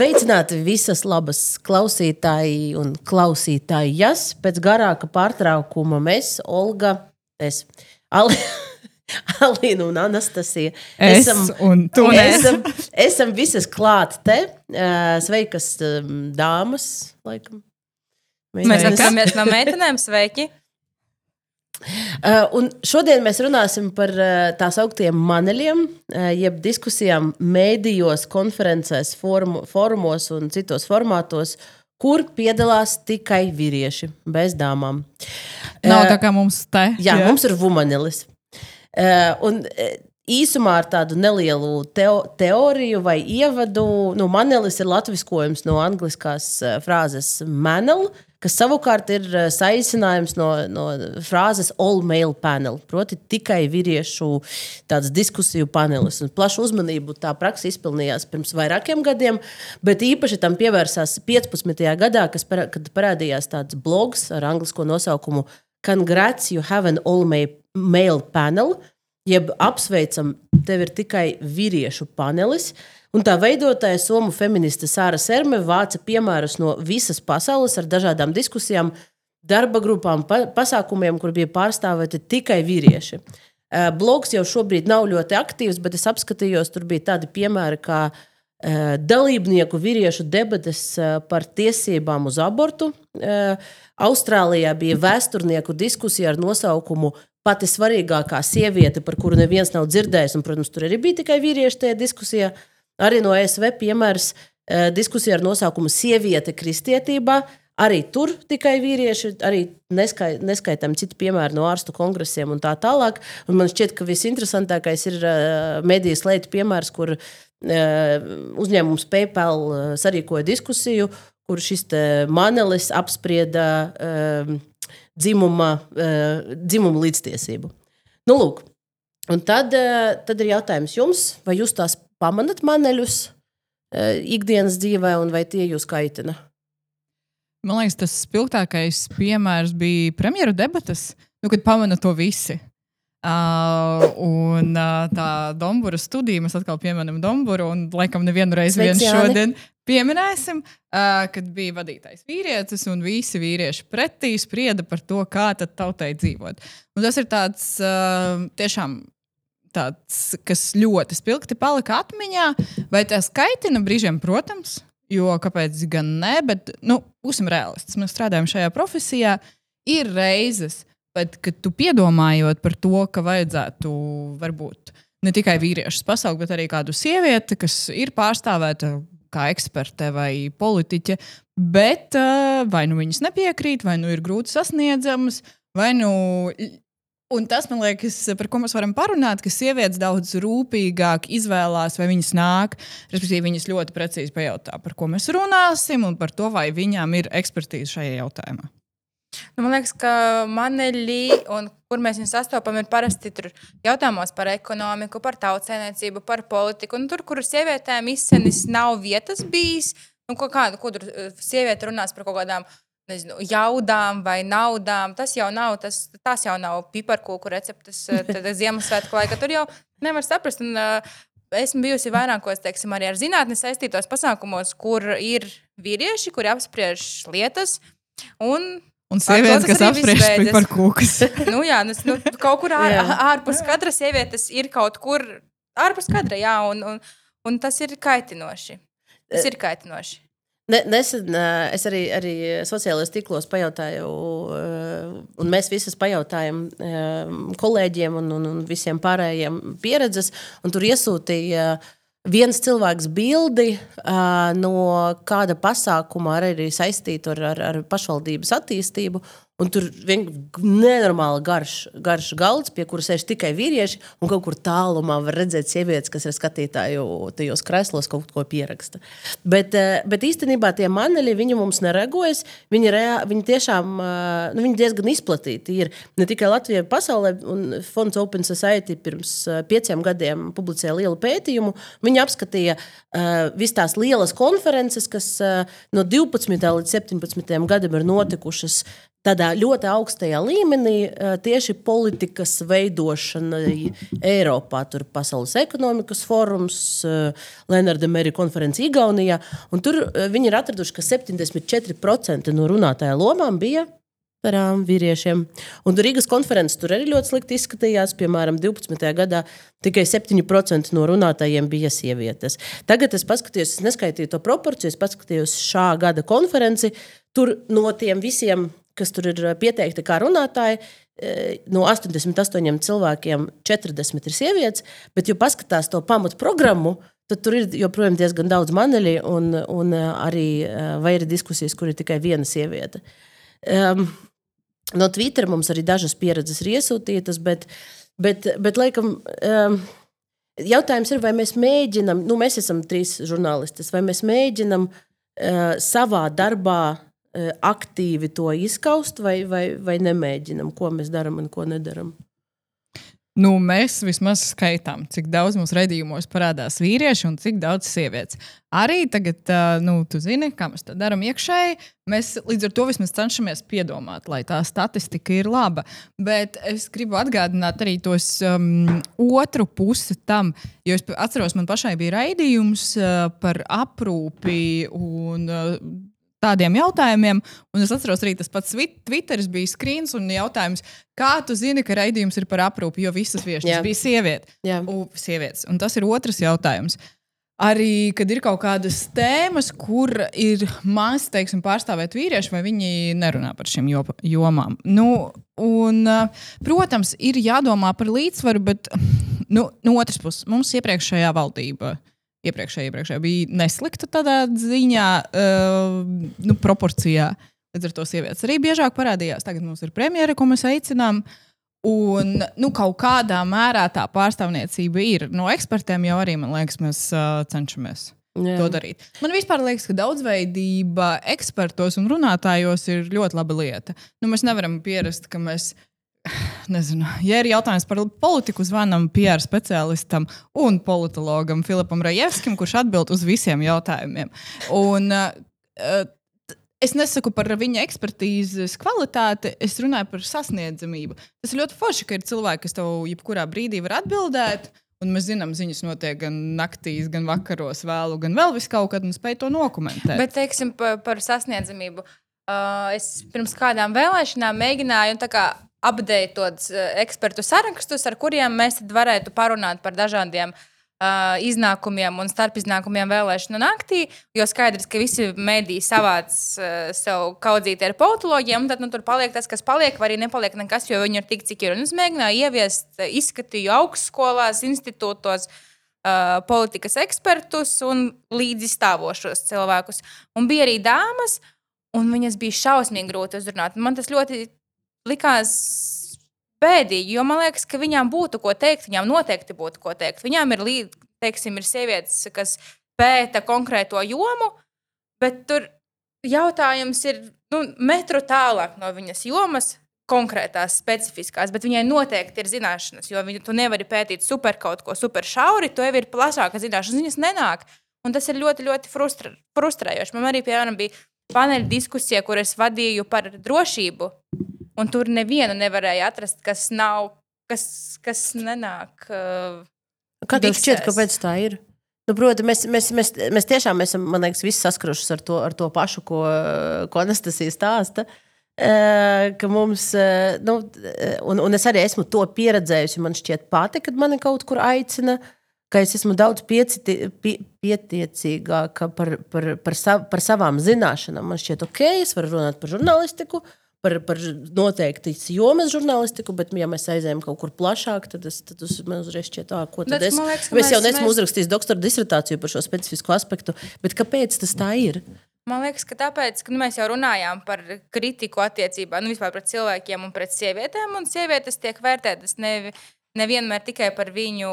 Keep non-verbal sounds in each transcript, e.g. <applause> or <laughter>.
Sveicināti visas labas klausītāji un klausītājas. Pēc garāka pārtraukuma mēs, Olga, es, Ali, <laughs> Alīna un Anastasija, Es esam, un tu. un esam, esam visas klāt te. Sveikas, dāmas, laikam. Mēs skatāmies no meitenēm, sveiki. Uh, un šodien mēs runāsim par uh, tā sauktiem maneļiem, uh, jeb diskusijām mēdījos, konferencēs, forumu, forumos un citos formātos, kur piedalās tikai vīrieši, bez dāmām. Nav tā kā mums te. Jā, jā. mums ir vumanelis. Un, Īsumā ar tādu nelielu teo, teoriju vai ievadu, nu, manelis ir latviskojums no angliskās frāzes manel, kas savukārt ir uh, saīsinājums no, no frāzes all male panel, proti tikai vīriešu diskusiju panelis. Un plašu uzmanību tā praksa izpelnījās pirms vairākiem gadiem, bet īpaši tam pievērsās 15. gadā, parā, kad parādījās tāds blogs ar anglisko nosaukumu Congrats, you have an all ma- male panel, jeb apsveicam, tev ir tikai vīriešu panelis. Un tā veidotāja somu feministe Sāra Serme vāca piemērus no visas pasaules ar dažādām diskusijām, darba grupām, pa pasākumiem, kur bija pārstāvēti tikai vīrieši. Eh, Blogs jau šobrīd nav ļoti aktīvs, bet es apskatījos, tur bija tādi piemēri, kā eh, dalībnieku vīriešu debates eh, par tiesībām uz abortu. Austrālijā bija vēsturnieku diskusija ar nosaukumu Pati svarīgākā sieviete, par kuru neviens nav dzirdējis, un, protams, tur arī bija tikai vīrieši tajā diskusijā. Arī no ASV piemērs eh, diskusija ar nosaukumu Sieviete kristietībā. Arī tur tikai vīrieši, arī neskai, neskaitām citu piemēru no ārstu kongresiem un tā tālāk. Un man šķiet, ka visinteresantākais ir uh, medijas leita piemērs, kur uh, uzņēmums PayPal sarīkoja diskusiju, kur šis manelis apsprieda uh, dzimuma, uh, dzimuma līdztiesību. Nu, lūk. Un tad, uh, tad ir jautājums jums, vai jūs tās pamanat maneļus uh, ikdienas dzīvē, un vai tie jūs kaitina? Man liekas, tas spilgtākais piemērs bija premjeru debatas, nu, kad pamana to visi. Uh, un uh, tā Dombūra studija, mēs atkal pieminam Dombūru, un laikam nevienu reizi vien šodien pieminēsim, uh, kad bija vadītājs vīrietis, un visi vīrieši pretī sprieda par to, kā tad tautai dzīvot. Un tas ir tāds uh, tiešām. Tāds, kas ļoti spilgti palika atmiņā, vai tas kaitina brīžiem, protams, Jo kāpēc gan ne? Bet, nu, būsim realisti. Mēs strādājam šajā profesijā. Ir reizes, pat, kad tu piedomājot par to, ka vajadzētu varbūt ne tikai vīriešus pasaukt, bet arī kādu sievieti, kas ir pārstāvēta kā eksperte vai politiķe, bet uh, vai nu viņas nepiekrīt, vai nu ir grūti sasniedzamas, vai nu Un tas, man liekas, par ko mēs varam parunāt, ka sievietes daudz rūpīgāk izvēlās, vai viņas nāk. Respektīvi, viņas ļoti precīzi pajautā, par ko mēs runāsim, un par to, vai viņām ir ekspertīze šajā jautājumā. Nu, man liekas, ka maneļi, un kur mēs viņus sastopam, ir parasti tur jautājumos par ekonomiku, par tautsēmniecību, par politiku. Un tur, kur sievietēm izcenis nav vietas bijis, nu, ko, kā, ko tur eh, sieviete runās par kaut kādām nezinu, jaudām vai naudām. Tas jau nav, tas, tas jau nav piparkūku receptes eh, <laughs> Ziemassvētku laikā. Tur jau nevar saprast. Un, uh, Esmu bijusi vairākos, teiksim, arī ar zinātnē saistītos pasākumos, kur ir vīrieši, kuri apspriež lietas. Un Un sievietes, tas kas apspriež par kūkas. <laughs> nu, jā, nu, nu, kaut kur ār, ārpus katras sievietes ir kaut kur ārpus kadra, jā, un, un, un tas ir kaitinoši. Tas ir kaitinoši. Ne, nesen es arī, arī sociālajos tīklos pajautāju, ā, un mēs visas pajautājām ā, kolēģiem un, un, un visiem pārējiem pieredzes. un Tur iesūtīja viens cilvēks bildi ā, no kāda pasākuma ar arī saistītu ar, ar, ar pašvaldības attīstību. Un tur vienkārši nenormāli garš, garš galds, pie kuras sēž tikai vīrieši. Un kaut kur tālumā var redzēt sievietes, kas ir skatītāju tajos krēslos, kaut ko pieraksta. Bet, eh, bet īstenībā tie maneļi viņi mums nereagojas. Viņi, rea, viņi tiešām eh, nu, viņi diezgan izplatīti ir ne tikai Latvijā, bet pasaulē. Fonds Open Society pirms eh, pieciem gadiem publicēja lielu pētījumu. Viņi apskatīja uh, visas tās lielas konferences, kas uh, no 12. līdz 17. gadam ir notikušas tādā ļoti augstajā līmenī tieši politikas veidošanai Eiropā. Tur ir Pasaules ekonomikas forums, Lenarda Merija konference Igaunijā. Tur viņi ir atraduši, ka 74% no runātāja lomām bija Parām vīriešiem. Un Rīgas konferences tur arī ļoti slikti izskatījās. Piemēram, 12. gadā tikai 7% no runātājiem bija sievietes. Tagad es paskatījos, es neskaitīju to proporciju, es paskatījos šā gada konferenci. Tur no tiem visiem, kas tur ir pieteikti kā runātāji, eh, no 88 cilvēkiem 40 ir sievietes. Bet, ja paskatās to pamatprogrammu, tad tur ir joprojām diezgan daudz maneļu un, un eh, arī eh, ir diskusijas, kur ir tikai viena sieviete. Um, No Twitter mums arī dažas pieredzes ir iesūtītas, bet, bet, bet laikam, um, jautājums ir, vai mēs mēģinām, nu, mēs esam trīs žurnālistes, vai mēs mēģinām uh, savā darbā aktīvi to izskaust, vai, vai, vai nemēģinām, ko mēs darām un ko nedarām. Nu, mēs vismaz skaitām, cik daudz mūsu redzējumos parādās vīrieši un cik daudz sievietes. Arī tagad, nu, tu zini, kā mēs to darām iekšēji. Mēs līdz ar to vismaz cenšamies piedomāt, lai tā statistika ir laba. Bet es gribu atgādināt arī tos um, otru pusi tam, jo es atceros, man pašai bija raidījums uh, par aprūpi un uh, tādiem jautājumiem. Un es atceros, arī tas pats Twitteris bija screens un jautājums, kā tu zini, ka raidījums ir par aprūpi, jo visas viesas bija sieviete. U, sievietes. Un tas ir otrs jautājums. Arī, kad ir kaut kādas tēmas, kur ir maz teiksim, pārstāvēt vīrieši, vai viņi nerunā par šīm jomām. Nu, un, protams, ir jādomā par līdzsvaru, bet nu, no otras puses, mums iepriekšējā valdība iepriekšējā, iepriekšējā bija neslikta tādā ziņā, uh, nu, proporcijā. Līdz ar to sievietes arī biežāk parādījās. Tagad mums ir premjera, ko mēs aicinām. Un nu, kaut kādā mērā tā pārstāvniecība ir. No ekspertiem jau arī, man liekas, mēs uh, cenšamies. Jā. To darīt. Man vispār liekas, ka daudzveidība ekspertos un runātājos ir ļoti laba lieta. Nu, mēs nevaram pierast, ka mēs uh, <sighs> nezinu, ja ir jautājums par politiku, zvanām PR speciālistam un politologam Filipam Rajevskim, kurš atbild uz visiem jautājumiem. Un, uh, Es nesaku par viņa ekspertīzes kvalitāti, es runāju par sasniedzamību. Tas ir ļoti forši, ka ir cilvēki, kas tev jebkurā brīdī var atbildēt. Un mēs zinām, ziņas notiek gan naktīs, gan vakaros, vēlu, gan vēl vis kaut kad, un spēj to dokumentēt. Bet, teiksim, par, par sasniedzamību. Uh, es pirms kādām vēlēšanām mēģināju apdeitot eh, ekspertu sarakstus, ar kuriem mēs varētu parunāt par dažādiem uh, iznākumiem un starpiznākumiem vēlēšanu naktī. Jo skaidrs, ka visi mediji savāc uh, sev kaudzīti ar politologiem, un tad nu, tur paliek tas, kas paliek, vai arī nepaliek nekas, jo viņi ir tik, cik ir. Un es mēģināju ieviest, izskatīju augstskolās, institūtos. Uh, politikas ekspertus un līdzstāvošos cilvēkus. Un bija arī dāmas, un viņas bija šausmīgi grūti uzrunāt. Man tas ļoti likās bēdīgi, jo man liekas, ka viņām būtu ko teikt, viņām noteikti būtu ko teikt. Viņām ir, teiksim, ir sievietes, kas pēta konkrēto jomu, bet tur jautājums ir nu, metru tālāk no viņas jomas. Konkrētās, specifiskās, bet viņai noteikti ir zināšanas, jo viņa, tu nevari pētīt super kaut ko super šauri, tu jau ir plašāka zināšanas, viņas nenāk. Un tas ir ļoti, ļoti frustra, frustrējoši. Man arī, piemēram, bija paneļa diskusija, kur es vadīju par drošību Un tur nevienu nevarēja atrast, kas nav, kas, kas nenāk. Uh, Kā tev šķiet, kāpēc tā ir? Nu, proti, mēs, mēs, mēs, mēs tiešām esam, man liekas, visi saskrušies ar to, ar to pašu, ko, ko Anastasija stāsta. Uh, ka mums, uh, nu, un, un es arī esmu to pieredzējusi. Man šķiet, pati, kad mani kaut kur aicina, ka es esmu daudz pieciti, pie, pietiecīgāka par, par, par, sav, par savām zināšanām. Man šķiet, ok, es varu runāt par žurnālistiku, uh, par, par noteikti jomas žurnālistiku, bet, ja mēs aizējām kaut kur plašāk, tad, es, tad es, man uzreiz šķiet, ah, ko tad bet, es. Liekas, es jau nesmu mēs... uzrakstījis doktora disertāciju par šo specifisko aspektu, bet kāpēc tas tā ir? Man liekas, ka tāpēc, ka nu, mēs jau runājām par kritiku attiecībā nu, pret cilvēkiem un pret sievietēm, un sievietes tiek vērtētas ne, nevienmēr tikai par viņu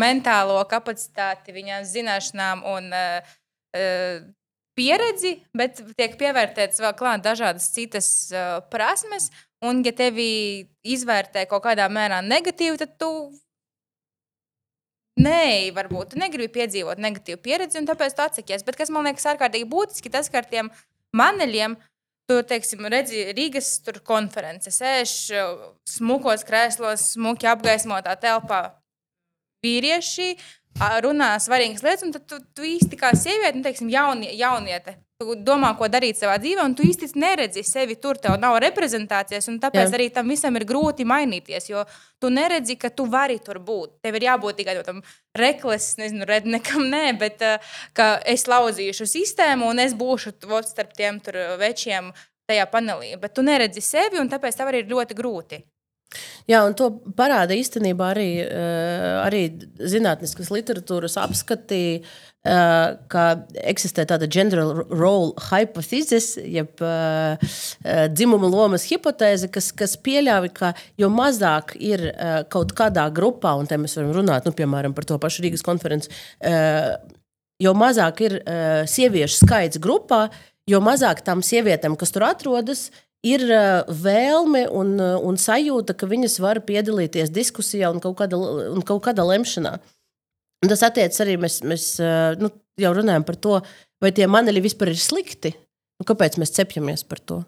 mentālo kapacitāti, viņām zināšanām un uh, pieredzi, bet tiek pievērtētas vēl klāt dažādas citas uh, prasmes. Un, ja tevi izvērtē kaut kādā mērā negatīvi, tad tu Nē, varbūt tu negribi piedzīvot negatīvu pieredzi, un tāpēc tu atsakies. Bet kas man liekas ārkārtīgi būtiski, tas, ka ar tiem maneļiem Tur, teiksim, redzi, Rīgas konferences, sēž uh, smukos krēslos, smuki apgaismotā telpā. Vīrieši ā, runā svarīgas lietas, un tad tu, tu īsti kā sieviete, nu, teiksim, jaunie, jauniete. Tu domā, ko darīt savā dzīvē, un tu īsti neredzi sevi tur. Tev nav reprezentācijas, un tāpēc Jā. Arī tam visam ir grūti mainīties. Jo tu neredzi, ka tu vari tur būt. Tev ir jābūt tikai tam reklas, nezinu, rednekam, nē, bet uh, ka es lauzīšu sistēmu, un es būšu vot starp tiem tur večiem tajā panelī. Bet tu neredzi sevi, un tāpēc tev arī ir ļoti grūti. Jā, un to parāda īstenībā arī, uh, arī zinātniskas literatūras apskati, uh, ka eksistē tāda general role hypothesis, jeb uh, dzimuma lomas hipotēze, kas, kas pieļauj, ka jo mazāk ir kaut kādā grupā, un te mēs varam runāt, nu, piemēram, par to pašu Rīgas konferenci, jo mazāk ir sieviešu skaits grupā, jo mazāk tam sievietēm, kas tur atrodas, ir uh, vēlme un, uh, un sajūta, ka viņas var piedalīties diskusijā un kaut kādā, un kaut kādā lemšanā. Un tas attiecas arī, mēs, mēs uh, nu, jau runājam par to, vai tie maneļi vispār ir slikti. Nu, kāpēc mēs cepjamies par to?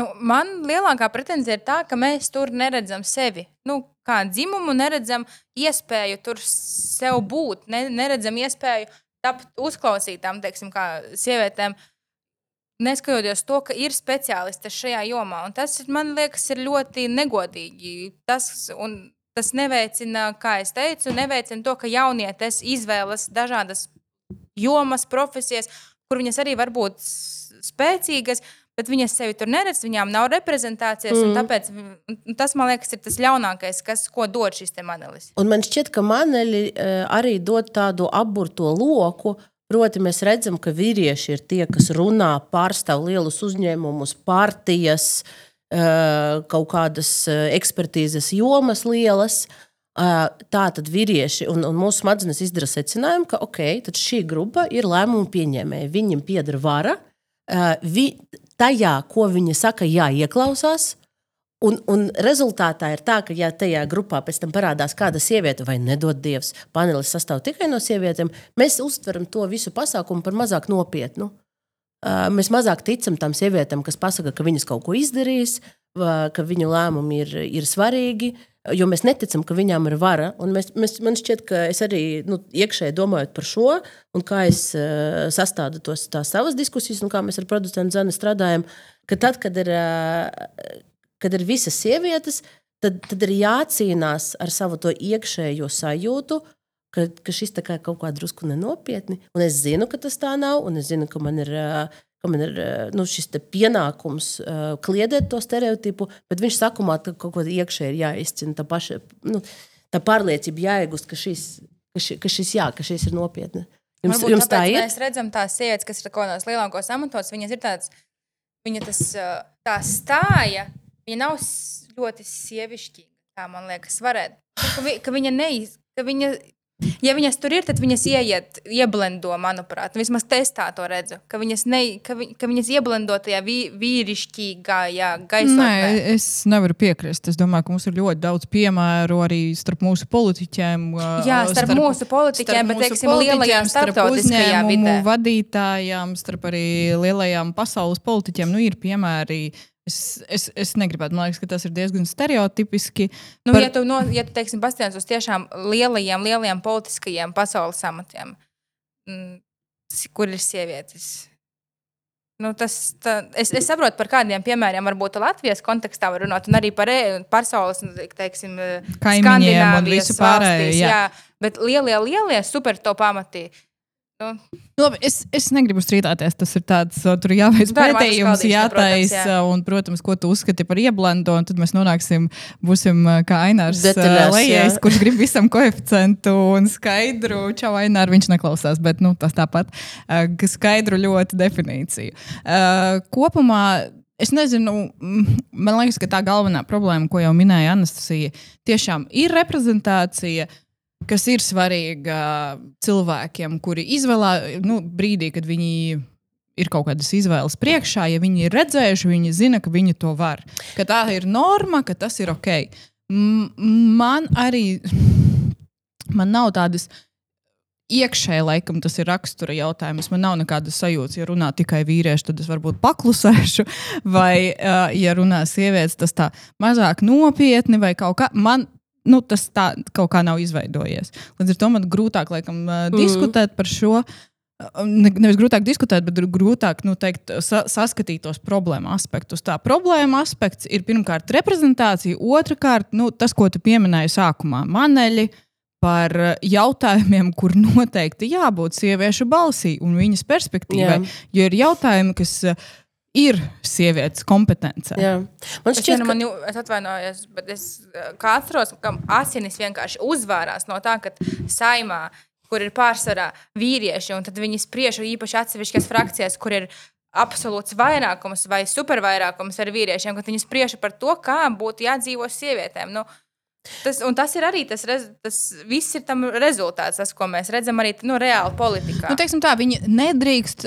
Nu, man lielākā pretenzija ir tā, ka mēs tur neredzam sevi. Nu, kā dzimumu, neredzam iespēju tur sev būt, ne, neredzam iespēju tapt uzklausītām, teiksim, kā sievietēm. Neskatoties to, ka ir speciālisti šajā jomā, un tas man liekas, ir ļoti negodīgi. Tas, un tas neveicina, kā jau teicu, neveicina to, ka jaunietes izvēlas dažādas jomas, profesijas, kur viņas arī var būt spēcīgas, bet viņas sevi tur neredz, viņām nav reprezentācijas. Mm. Tāpēc mm, tas, man liekas, ir tas ļaunākais, kas, ko dod šis. Un man šķiet, ka maneļi uh, arī dod tādu apburto loku. Proti, mēs redzam, ka vīrieši ir tie, kas runā, pārstāv lielus uzņēmumus, partijas, uh, kaut kādas uh, ekspertīzes jomas lielas. Uh, Tā tad vīrieši un, un mūsu smadzenes izdara secinājumu, ka okay, šī grupa ir lēmumu pieņēmēji. Viņiem pieder vara, vi, tajā, ko viņi saka, jāieklausās. Un, un rezultātā ir tā, ka, ja tajā grupā pēc tam parādās kāda sieviete, vai nedod Dievs, panelis sastāv tikai no sievietēm, mēs uztveram to visu pasākumu par mazāk nopietnu. Mēs mazāk ticam tam sievietēm, kas pasaka, ka viņas kaut ko izdarīs, ka viņu lēmumi ir, ir svarīgi, jo mēs neticam, ka viņām ir vara. Un Mēs, mēs, man šķiet, ka es arī nu, iekšēji domājot par šo, un kā es sastādu tos, tās savas diskusijas, un kā mēs ar producentu Zani strādājam, ka tad, kad ir, kad ir visas sievietes, tad, tad ir jācīnās ar savu to iekšējo sajūtu, ka, ka šis tā kā kaut kā drusku nenopietni. Un es zinu, ka tas tā nav, un es zinu, ka man ir. Ka man ir nu, šis pienākums uh, kliedēt to stereotipu, bet viņš sakumā ka kaut ko iekšēji ir jāizcina. Tā, paša, nu, tā pārliecība jāiegūst, ka šis, ka, ši, ka šis, jā, ka šis ir nopietni. Jums, Varbūt jums tā tāpēc ir? Mēs redzam tās sievietes, kas ir kaut kādos lielākos amatos. Viņas ir tādas, viņa tas, tā stāja, viņa nav ļoti sievišķīga. Tā man liekas, varētu. Ka, vi, ka viņa neiz, ka viņa, ja viņas tur ir, tad viņas ieiet, ieblendo, manuprāt. Vismaz es tā to redzu. Ka viņas, ne, ka vi, ka viņas ieblendo tajā vī, vīrišķīgajā gaisotnē. Nē, es nevaru piekrist. Es domāju, ka mums ir ļoti daudz piemēru arī starp mūsu politiķiem. uh, Jā, starp mūsu politiķiem, bet, teiksim, lielajām starptautiskajā vidē. vadītājām, starp arī lielajām pasaules politiķiem. Nu, ir piemēri. Es, es, es negribētu, man liekas, ka tas ir diezgan stereotipiski. Nu, Par-. Ja tu, no, ja tu teiksim, paskaties uz tiešām lielajiem, lielajiem politiskajiem pasaules amatiem, mm, kur ir sievietes. Nu, tas, tā, es, es saprotu, par kādiem piemēriem varbūt Latvijas kontekstā var runāt, un arī par e- pasaules, nu, teiksim, Kaimiņiem un visu pārējo, jā. jā. Bet lielie, lielie super top amati. Nu, Labi, es, es negribu strīdēties. Tas ir tāds, tur jāveic pētījums, jātaisa, jā. un, protams, ko tu uzskati par ieblendo, tad mēs nonāksim, būsim ā, kā Ainārs Detaļās, Lējais, kurš grib visam koeficientu un skaidru. Čau, Ainār, viņš neklausās, bet nu, tas tāpat, ka skaidru ļoti definīciju. Kopumā. Es nezinu, man liekas, ka tā galvenā problēma, ko jau minēja Anastasija, tiešām ir reprezentācija kas ir svarīga cilvēkiem, kuri izvēlē nu, brīdī, kad viņi ir kaut kādas izvēles priekšā, ja viņi ir redzējuši, viņi zina, ka viņi to var. Ka tā ir norma, ka tas ir ok. Man arī man nav tādas iekšēji laikam tas ir rakstura jautājums. Man nav nekādas sajūtas, ja runā tikai vīrieši, tad es varbūt paklusēšu, <laughs> vai, ja runā sievietes, tas tā mazāk nopietni vai kaut kā. Man nu, tas tā kaut kā nav izveidojies. Līdz ar to man grūtāk laikam, mm. diskutēt par šo. Ne, nevis grūtāk diskutēt, bet grūtāk nu, teikt, sa saskatīt tos problēmu aspektus. Tā problēma aspekts ir pirmkārt reprezentācija, otrkārt nu, tas, ko tu pieminēji sākumā - maneļi, uh, par jautājumiem, kur noteikti jābūt sieviešu balsī un viņas perspektīvai. Jā. Jo ir jautājumi, kas eh, ir sievietes kompetence. Jā. Man šķiet, es, ka... man, es atvainojos, bet es eh, atceros, ka asinis vienkārši uzvārās no tā, ka saimā, kur ir pārsvarā vīrieši, un tad viņi spriež īpaši atsevišķās frakcijās, kur ir absolūts vairākums vai supervairākums ar vīriešiem, kad viņi spriež par to, kā būtu jādzīvo sievietēm. Nu, Tas, tas ir arī tas, tas viss ir tam rezultāts, tas, ko mēs redzam arī nu, reāli politikā. Nu, tā, viņi nedrīkst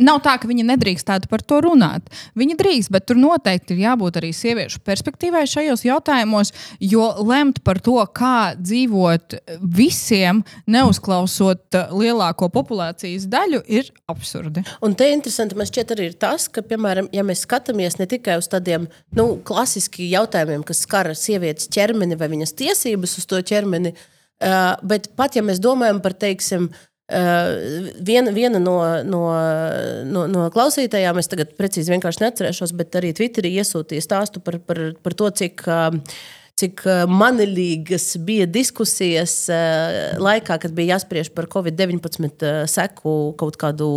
Nav tā, ka viņi nedrīkstētu par to runāt. Viņi drīkst, bet tur noteikti ir jābūt arī sieviešu perspektīvai šajos jautājumos, jo lemt par to, kā dzīvot visiem, neuzklausot lielāko populācijas daļu, ir absurdi. Un te interesanti man šķiet arī tas, ka, piemēram, ja mēs skatāmies ne tikai uz tādiem nu, klasiskiem jautājumiem, kas skar sievietes ķermeni vai viņas tiesības uz to ķermeni, uh, bet pat ja mēs domājam par, teiksim, Uh, viena, viena no, no, no, no klausītājām, es tagad precīzi vienkārši neatcerēšos, bet arī Twitterī iesūtīja stāstu par, par, par to, cik. Uh, cik manilīgas bija diskusijas laikā, kad bija jāspriež par Covid-19 seku kaut kādu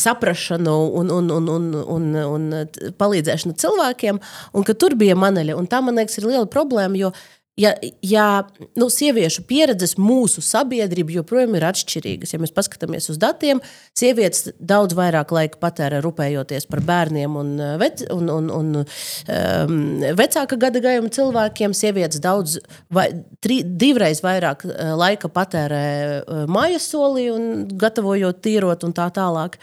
saprāšanu un, un, un, un, un, un palīdzēšanu cilvēkiem, un ka tur bija maneļa. Un tā, man liekas, ir liela problēma, jo ja, ja nu, sieviešu pieredzes mūsu sabiedrība joprojām ir atšķirīgas. Ja mēs paskatāmies uz datiem, sievietes daudz vairāk laika patērē rūpējoties par bērniem un, uh, vec, un, un, un um, vecāka gada gājuma cilvēkiem. Sievietes daudz, vai, tri, divreiz vairāk uh, laika patērē uh, mājas solī un gatavojot, tīrot un tā tālāk.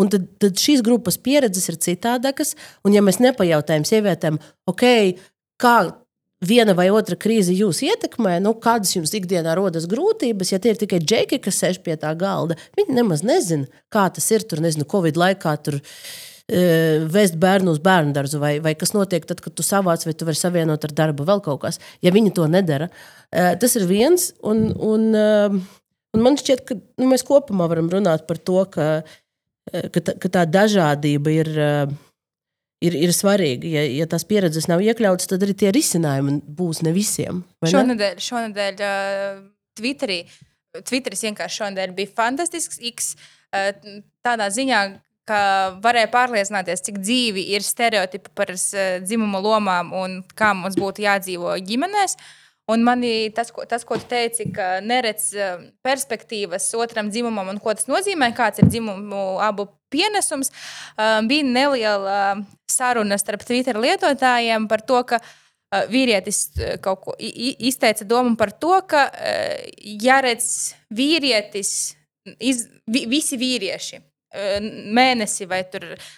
Un tad, tad šīs grupas pieredzes ir citādākas. Un ja mēs nepajautājam sievietēm, ok, kā viena vai otra krīze jūs ietekmē, nu, kādas jums ikdienā rodas grūtības, ja tie ir tikai džeki, kas sēž pie tā galda. Viņi nemaz nezina, kā tas ir tur, nezinu, Covid laikā. Tur, e, Vēst bērnu uz bērnu dārzu, vai, vai kas notiek tad, kad tu savāc, vai tu vari savienot ar darbu, vēl kaut kas. Ja viņi to nedara, e, tas ir viens. Un, un, e, un man šķiet, ka nu, mēs kopumā varam runāt par to, ka, ka, tā, ka tā dažādība ir ir, ir svarīgi. Ja, ja tās pieredzes nav iekļautas, tad arī tie risinājumi būs ne visiem. Šonadēļ, ne? šonadēļ uh, Twitterī, Twitteris vienkārši šonadēļ bija fantastisks. X, uh, tādā ziņā, ka varēja pārliecināties, cik dzīvi ir stereotipi par uh, dzimumu lomām un kā mums būtu jādzīvo ģimenēs. Un manī tas, ko, tas, ko tu teici, ka neredz perspektīvas otram dzimumam un ko tas nozīmē, kāds ir dzimumu abu pienesums. Um, bija neliela saruna starp Twitter lietotājiem par to, ka uh, vīrietis uh, kaut ko izteica domu par to, ka uh, jāredz vīrietis, iz, vi, visi vīrieši mēnesi vai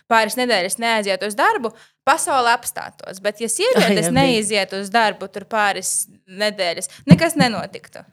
pāris nedēļas neaiziet uz darbu, pasaule apstātos. Bet, ja <laughs> sievietes neiziet uz darbu tur pāris nedēļas, nekas nenotiktu.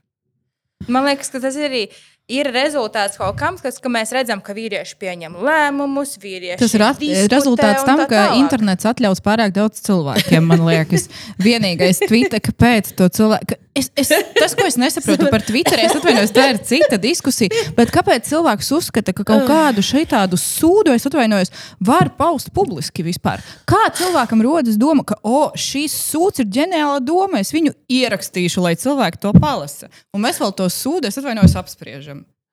Man liekas, ka tas ir arī ir rezultāts kaut kam, kas, ka mēs redzam, ka vīrieši pieņem lēmumus, vīrieši tas ir at, rezultāts tam, ka tālāk. internets atļaus pārāk daudz cilvēkiem. Man liekas, <laughs> vienīgais tvīta, kāpēc to cilvēku. Es, es, tas, ko es nesaprotu par Twitter, es atvainojos, tā ir cita diskusija. Bet kāpēc cilvēks uzskata, ka kaut kādu šādu sūdu, es atvainojos, var paust publiski vispār? Kā cilvēkam rodas doma, ka oh, šīs sūds ir ģeniāla doma, es viņu ierakstīšu, lai cilvēki to palasa. Un mēs vēl to sūdu, es atvainojos, apspriežam.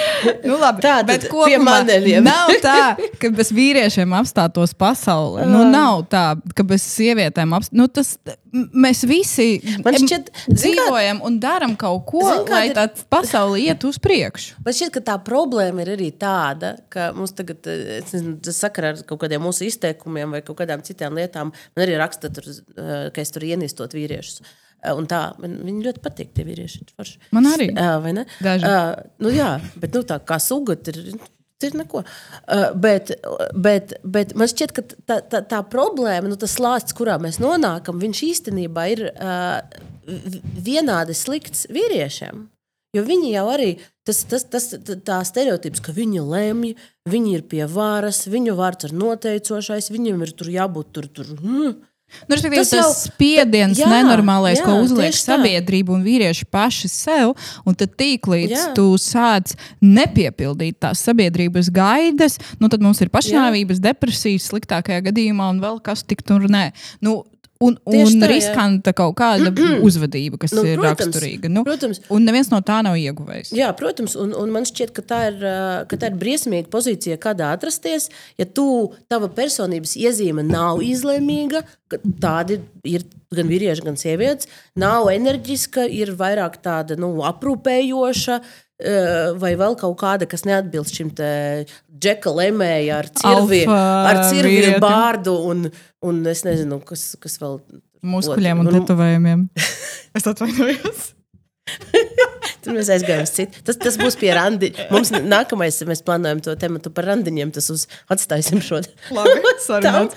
<laughs> nu, labi, tā bet kopumā nav tā, <laughs> ka bez vīriešiem apstātos pasaule. Nu, nav tā, ka bez sievietēm apstātos. Nu, tas, mēs visi šķiet, dzīvojam kā, un darām kaut ko, kā, lai tā pasaule iet uz priekšu. Man šķiet, ka tā problēma ir arī tāda, ka mums tagad, nezinu, sakarā ar kaut kādiem mūsu izteikumiem vai kaut kādām citām lietām, man arī raksta, tur, eh, ka es tur ienīstot vīriešus. Eh, un tā, man viņi ļoti patīk, tie vīrieši. Forši. Man arī. Uh, vai ne? Daži. Uh, nu, jā, bet nu, tā kā suga ir ir neko. Uh, bet, bet, bet man šķiet, ka tā, tā, tā problēma, nu, tas slānis, kurā mēs nonākam, viņš īstenībā ir uh, vienādi slikts vīriešiem. Jo viņi jau arī tas, tas, tas, tā stereotips, ka viņi lemj, viņi ir pie varas, viņu vārds ir noteicošais, viņiem ir tur jābūt tur. tur mm. Nu, tas, jau- spiediens, jā, nenormālais, jā, ko uzliek sabiedrība un vīrieši paši sev, un tad tīklīdz Jā. tu sāc nepiepildīt tās sabiedrības gaidas, nu, tad mums ir pašnāvības, depresijas sliktākajā gadījumā un vēl kas tik tur nē. Nu, un, un tā, jā. riskanta kaut kāda <clears throat> uzvedība, kas Nu, ir protams, raksturīga. Nu, protams. Un neviens no tā nav ieguvējis. Jā, protams, un, un man šķiet, ka tā, ir, ka tā ir briesmīga pozīcija, kādā atrasties. Ja tu, tava personības iezīme nav izlēmīga, tādi ir gan vīrieši, gan sievietes, nav enerģiska, ir vairāk tāda nu, aprūpējoša. Ā, Vai vēl kaut kāda, kas neatbilst šim džeka lemēja ar cirvi, Alfa ar cirvi vīrietim. bārdu un, un es nezinu, kas, kas vēl. Muskuļiem un Un- tetovējumiem. <laughs> es atvainojos. <laughs> Tur mēs aizgājām uz citu. Tas, tas būs pie randiņa. Mums nākamais, mēs plānojam to tematu par randiņiem. Tas uz, atstāsim šo <laughs> sarunāt.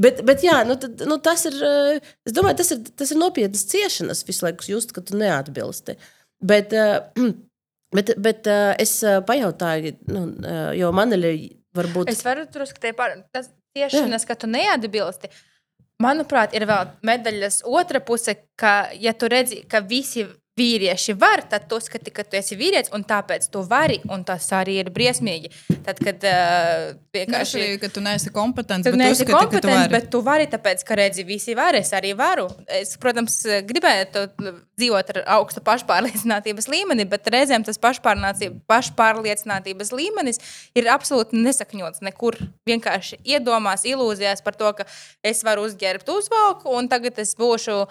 bet, bet jā, nu, tad, nu, tas ir. eh, Es domāju, tas ir, tas ir nopietnas ciešanas visu laiku just, ka tu neatbilsti. Bet, eh, <clears throat> bet, bet es pajautāju, nu, jo man ir varbūt. Es varu drusku te par tas tiešanas, ka tu neatbilsti. Manuprāt, ir vēl medaļas otra puse, ka, ja tu redzi, ka visi vīrieši var, tad tu uzskati, ka tu esi vīrietis, un tāpēc tu vari, un tas arī ir briesmīgi. Tad, kad uh, Vienkārši, vienkārši. ka tu neesi kompetents, Tu bet neesi uzskati, ka tu kompetents, vari. bet tu vari, tāpēc, ka redzi, visi var. Es arī varu. Es, protams, gribētu dzīvot ar augstu pašpārliecinātības līmeni, bet reizēm tas pašpārliecinātības līmenis ir absolūti nesakņots nekur. Vienkārši iedomās, ilūzijās par to, ka es varu uzģērbt uzvalku, un tagad es būšu.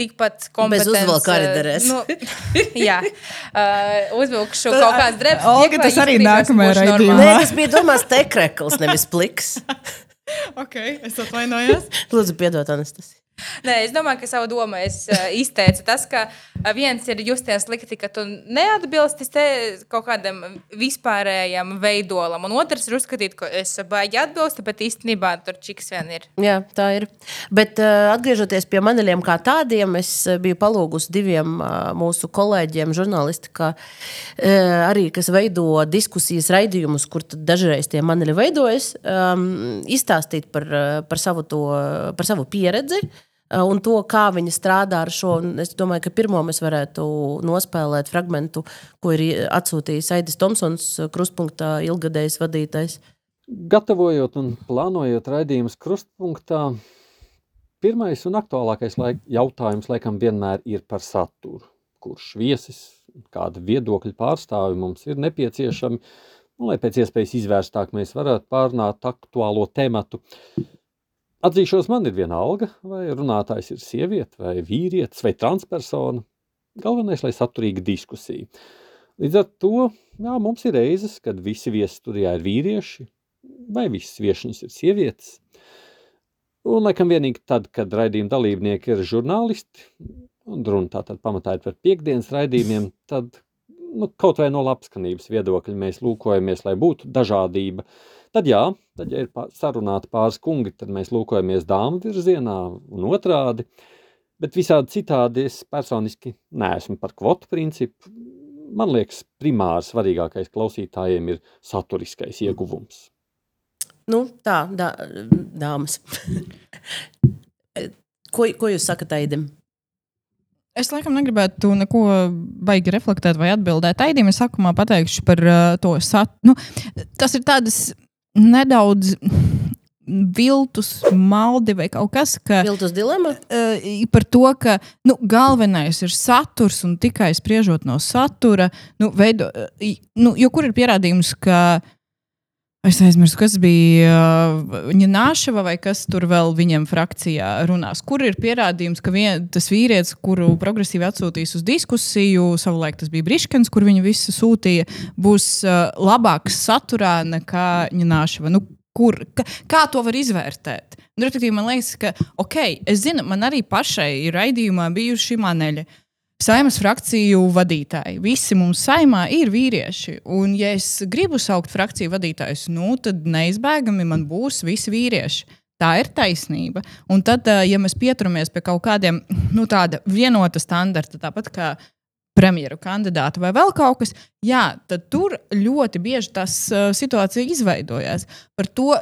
Tikpat kompetents. uzvalka arī eh, derēs. Nu, <laughs> jā, uh, uzvilkšu kaut kādas drēbes. Olga, tas arī nākamajā raidījumā. Nē, tas bija domāts tekrekls, nevis pliks. <laughs> Okay, es atvainojos. Lūdzu, piedod, Anastasija. <laughs> Nē, es domāju, ka savu domu es uh, izteicu. Tas, ka uh, viens ir justies slikti, ka tu neatbilsti kaut kādam vispārējam veidolam, un otrs ir uzskatīt, ka es baigi atbilstu, bet īstenībā tur čiks vien ir. Jā, tā ir. Bet uh, atgriežoties pie maneļiem kā tādiem, es biju palūgusi diviem mūsu kolēģiem, žurnālisti, ka, arī, kas veido diskusijas raidījumus, kur dažreiz tie maneļi veidojas, um, izstāstīt par, par, savu to, par savu pieredzi. Uh, Un to, kā viņi strādā ar šo. Es domāju, ka pirmo mēs varētu nospēlēt fragment, ko ir atsūtījis Aidis Tomsons, krustpunktā ilgadējs vadītājs. Gatavojot un plānojot raidījumus krustpunktā, pirmais un aktuālākais laik, jautājums laikam vienmēr ir par saturu. Kurš viesis, kāda viedokļa pārstāvi mums ir nepieciešami, un, lai pēc iespējas izvērstāk mēs varētu pārnāt aktuālo tematu. Atzīšos, man ir viena alga, vai runātājs ir sieviete, vai vīrietis, vai transpersona. Galvenais, lai saturīga diskusija. Līdz ar to jā, mums ir reizes, kad visi viesi studijā ir vīrieši, vai visas viešiņas ir sievietes. Un, laikam, vienīgi tad, kad raidījuma dalībnieki ir žurnālisti, un runa tātad pamatā ir par piekdienas raidījumiem, tad nu, kaut vai no labskanības viedokļa mēs lūkojamies, lai būtu dažādība. Tad, jā, tad, ja ir sarunāti pāris kungi, tad mēs lūkojamies dāmu virzienā un otrādi. Bet visādi citādi es personiski neesmu par kvotu principu. Man liekas, primāri svarīgākais klausītājiem ir saturiskais ieguvums. Nu, tā, dā, dāmas. <laughs> ko, ko jūs sakat, Aidim? Es laikam negribētu neko baigi reflektēt vai atbildēt. Aidim, es sākumā pateikšu par uh, to satu. Nu, tas ir tādas nedaudz viltus, maldi vai kaut kas, ka Viltus dilema? uh, par to, ka nu, galvenais ir saturs un tikai spriežot no satura, nu, veido, uh, nu, jo kur ir pierādījums, ka es aizmirsu, kas bija uh, nāšava vai kas tur vēl viņam frakcijā runās. Kur ir pierādījums, ka vien, tas vīrietis, kuru progresīvi atsūtīs uz diskusiju, savulaik tas bija Briškens, kur viņu visu sūtīja, būs uh, labāks saturā nekā nāšava. Nu, Kur, ka, kā to var izvērtēt? Nu, respektīvi, man liekas, ka, ok, es zinu, man arī pašai ir raidījumā bijuši maneļi. Saimas frakciju vadītāji. Visi mums saimā ir vīrieši. Un, ja es gribu saukt frakciju vadītājus, nu, tad neizbēgami man būs visi vīrieši. Tā ir taisnība. Un tad, eh, ja mēs pieturamies pie kaut kādiem nu, tāda vienota standarta, tāpat kā premjeru kandidātu vai vēl kaut kas, jā, tad tur ļoti bieži tas uh, situācija izveidojās. Par to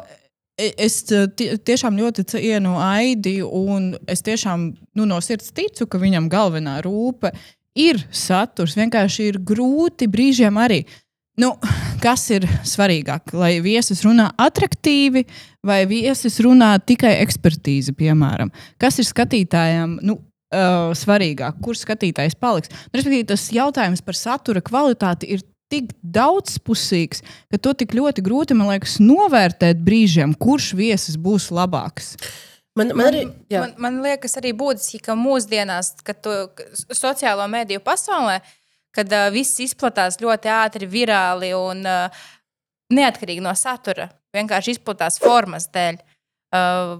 es tie, tiešām ļoti cienu Aidi, un es tiešām nu, no sirds ticu, ka viņam galvenā rūpe ir saturs. Vienkārši ir grūti brīžiem arī. Nu, kas ir svarīgāk? Lai viesis runā attraktīvi, vai viesis runā tikai ekspertīzi, piemēram? Kas ir skatītājiem? Nu, uh, svarīgāk, kurš skatītājs paliks. Respektīvi, tas jautājums par satura kvalitāti ir tik daudzpusīgs, ka to tik ļoti grūti, man liekas, novērtēt brīžiem, kurš viesis būs labāks. Man, man, arī, jā. man, man liekas, arī būtiski, ka mūsdienās, kad to sociālo mediju pasaulē, kad uh, viss izplatās ļoti ātri, virāli un uh, neatkarīgi no satura, vienkārši izplatās formas dēļ. Uh,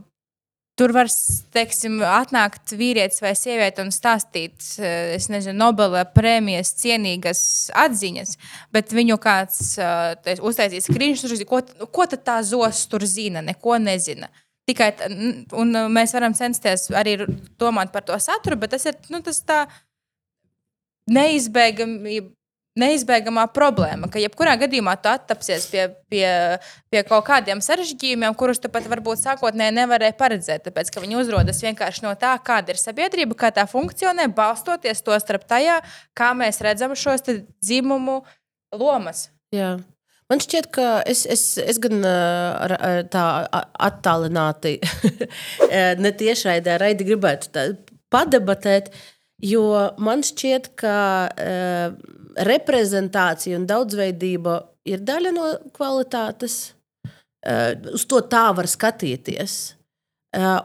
Tur var teiksim, atnākt vīrietis vai sieviete un stāstīt, eh, nezinu, Nobela prēmijas cienīgas atziņas, bet viņu kāds uh, uztaisīs skriņš, ko, ko tad tā zos tur zina, neko nezina. Tikai un mēs varam censties arī domāt par to saturu, bet tas ir nu, tas tā neizbēgami neizbēgamā problēma, ka jebkurā gadījumā tu attapsies pie, pie, pie kaut kādiem sarežģījumiem, kurus tu pat varbūt sākotnēji nevarēji paredzēt. Tāpēc, ka viņi uzrodas vienkārši no tā, kāda ir sabiedrība, kā tā funkcionē, balstoties to starp tajā, kā mēs redzam šos dzimumu lomas. Jā. Man šķiet, ka es, es, es gan tā attālināti, <laughs> ne tiešai raidī gribētu padebatēt, jo man šķiet, ka reprezentācija un daudzveidība ir daļa no kvalitātes. Uh, uz to tā var skatīties. Uh,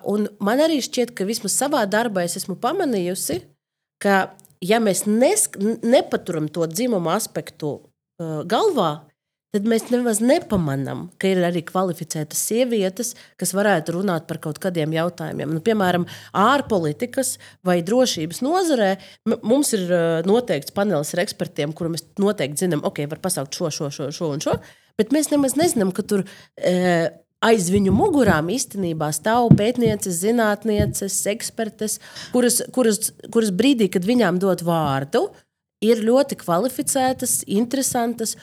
man arī šķiet, ka vismaz savā darbā es esmu pamanījusi, ka, ja mēs nesk, nepaturam to dzimumu aspektu uh, galvā, tad mēs nemaz nepamanām, ka ir arī kvalificētas sievietes, kas varētu runāt par kaut kādiem jautājumiem. Nu, piemēram, ārpolitikas vai drošības nozarē mums ir noteikts panelis ar ekspertiem, kuriem mēs noteikti zinām, ok, var pasaukt šo, šo, šo, šo un šo, bet mēs nemaz nezinām, ka tur. E, aiz viņu mugurām īstenībā stāv pētnieces, zinātnieces, ekspertes, kuras, kuras, kuras brīdī, kad viņām dod vārdu, ir ļoti kvalificētas, interesantas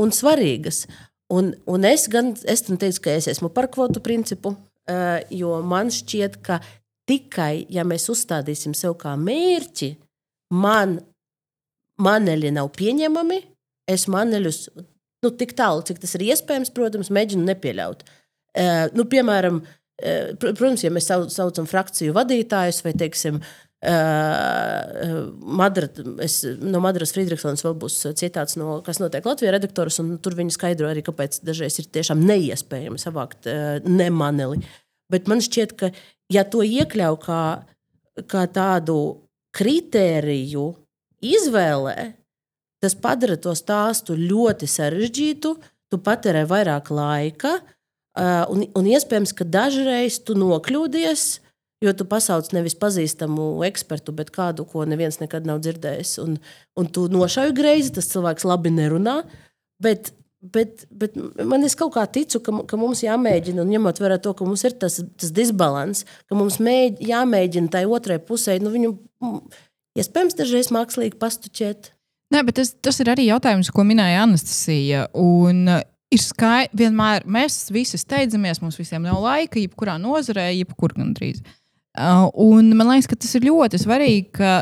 un svarīgas. Un, un es gan es teicu, ka es esmu par kvotu principu, uh, jo man šķiet, ka tikai ja mēs uzstādīsim sev kā mērķi, man maneļi nav pieņemami, es maneļus nu, tik tālu, cik tas ir iespējams, protams, mēģinu nepieļaut. Uh, nu, piemēram, uh, protams, ja mēs saucam frakciju vadītājus vai teiksim, Uh, Madra, es, no Madras Friedrichsons vēl būs citāts no kas notiek Latvijā redaktors, un tur viņi skaidro arī, kāpēc dažreiz ir tiešām neiespējami savākt nemaneli. Bet man šķiet, ka ja to iekļauj kā, kā tādu kritēriju izvēlē, tas padara to stāstu ļoti sarežģītu, tu patērē vairāk laika, un, un iespējams, ka dažreiz tu nokļūdies Jo tu pasauc nevis pazīstamu ekspertu, bet kādu, ko neviens nekad nav dzirdējis. Un, un tu nošauji greizi, tas cilvēks labi nerunā. Bet, bet, bet man es kaut kā ticu, ka, ka mums jāmēģina, un ņemot vērā to, ka mums ir tas, tas disbalans, ka mums mēģ, jāmēģina tai otrai pusē, nu viņu iespējams dažreiz mākslīgi pastuķēt. Nē, bet tas, tas ir arī jautājums, ko minēja Anastasija. Un, ir skaidrs, vienmēr mēs visi steidzamies, mums visiem nav laika, jebkurā nozarē, jebkur gandrīz. Uh, Uh, un man liekas, ka tas ir ļoti svarīgi, ka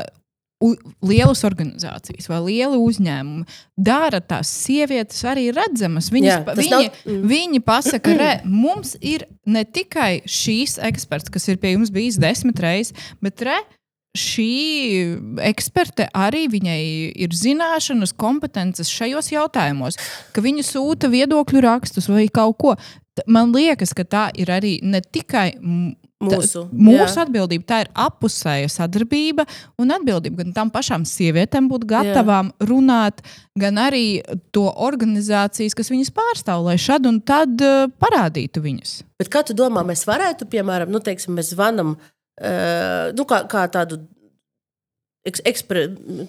lielas organizācijas vai lieli uzņēmumi dara tās sievietes arī redzamas. Viņas, Jā, viņi, nav... mm. viņi pasaka, ka mums ir ne tikai šīs eksperts, kas ir pie jums bijis desmit reizes, bet re, šī eksperte arī viņai ir zināšanas, kompetences šajos jautājumos, ka viņa sūta viedokļu rakstus vai kaut ko. Man liekas, ka tā ir arī ne tikai Mūsu, mūsu atbildība tā ir apusēja sadarbība un atbildība gan tam pašām sievietēm būt gatavām jā. runāt, gan arī to organizācijas, kas viņas pārstāv, lai šad un tad uh, parādītu viņas. Bet kā tu domā, mēs varētu, piemēram, nu, teiksim, mēs zvanam uh, nu, kā, kā tādu eks, eksper,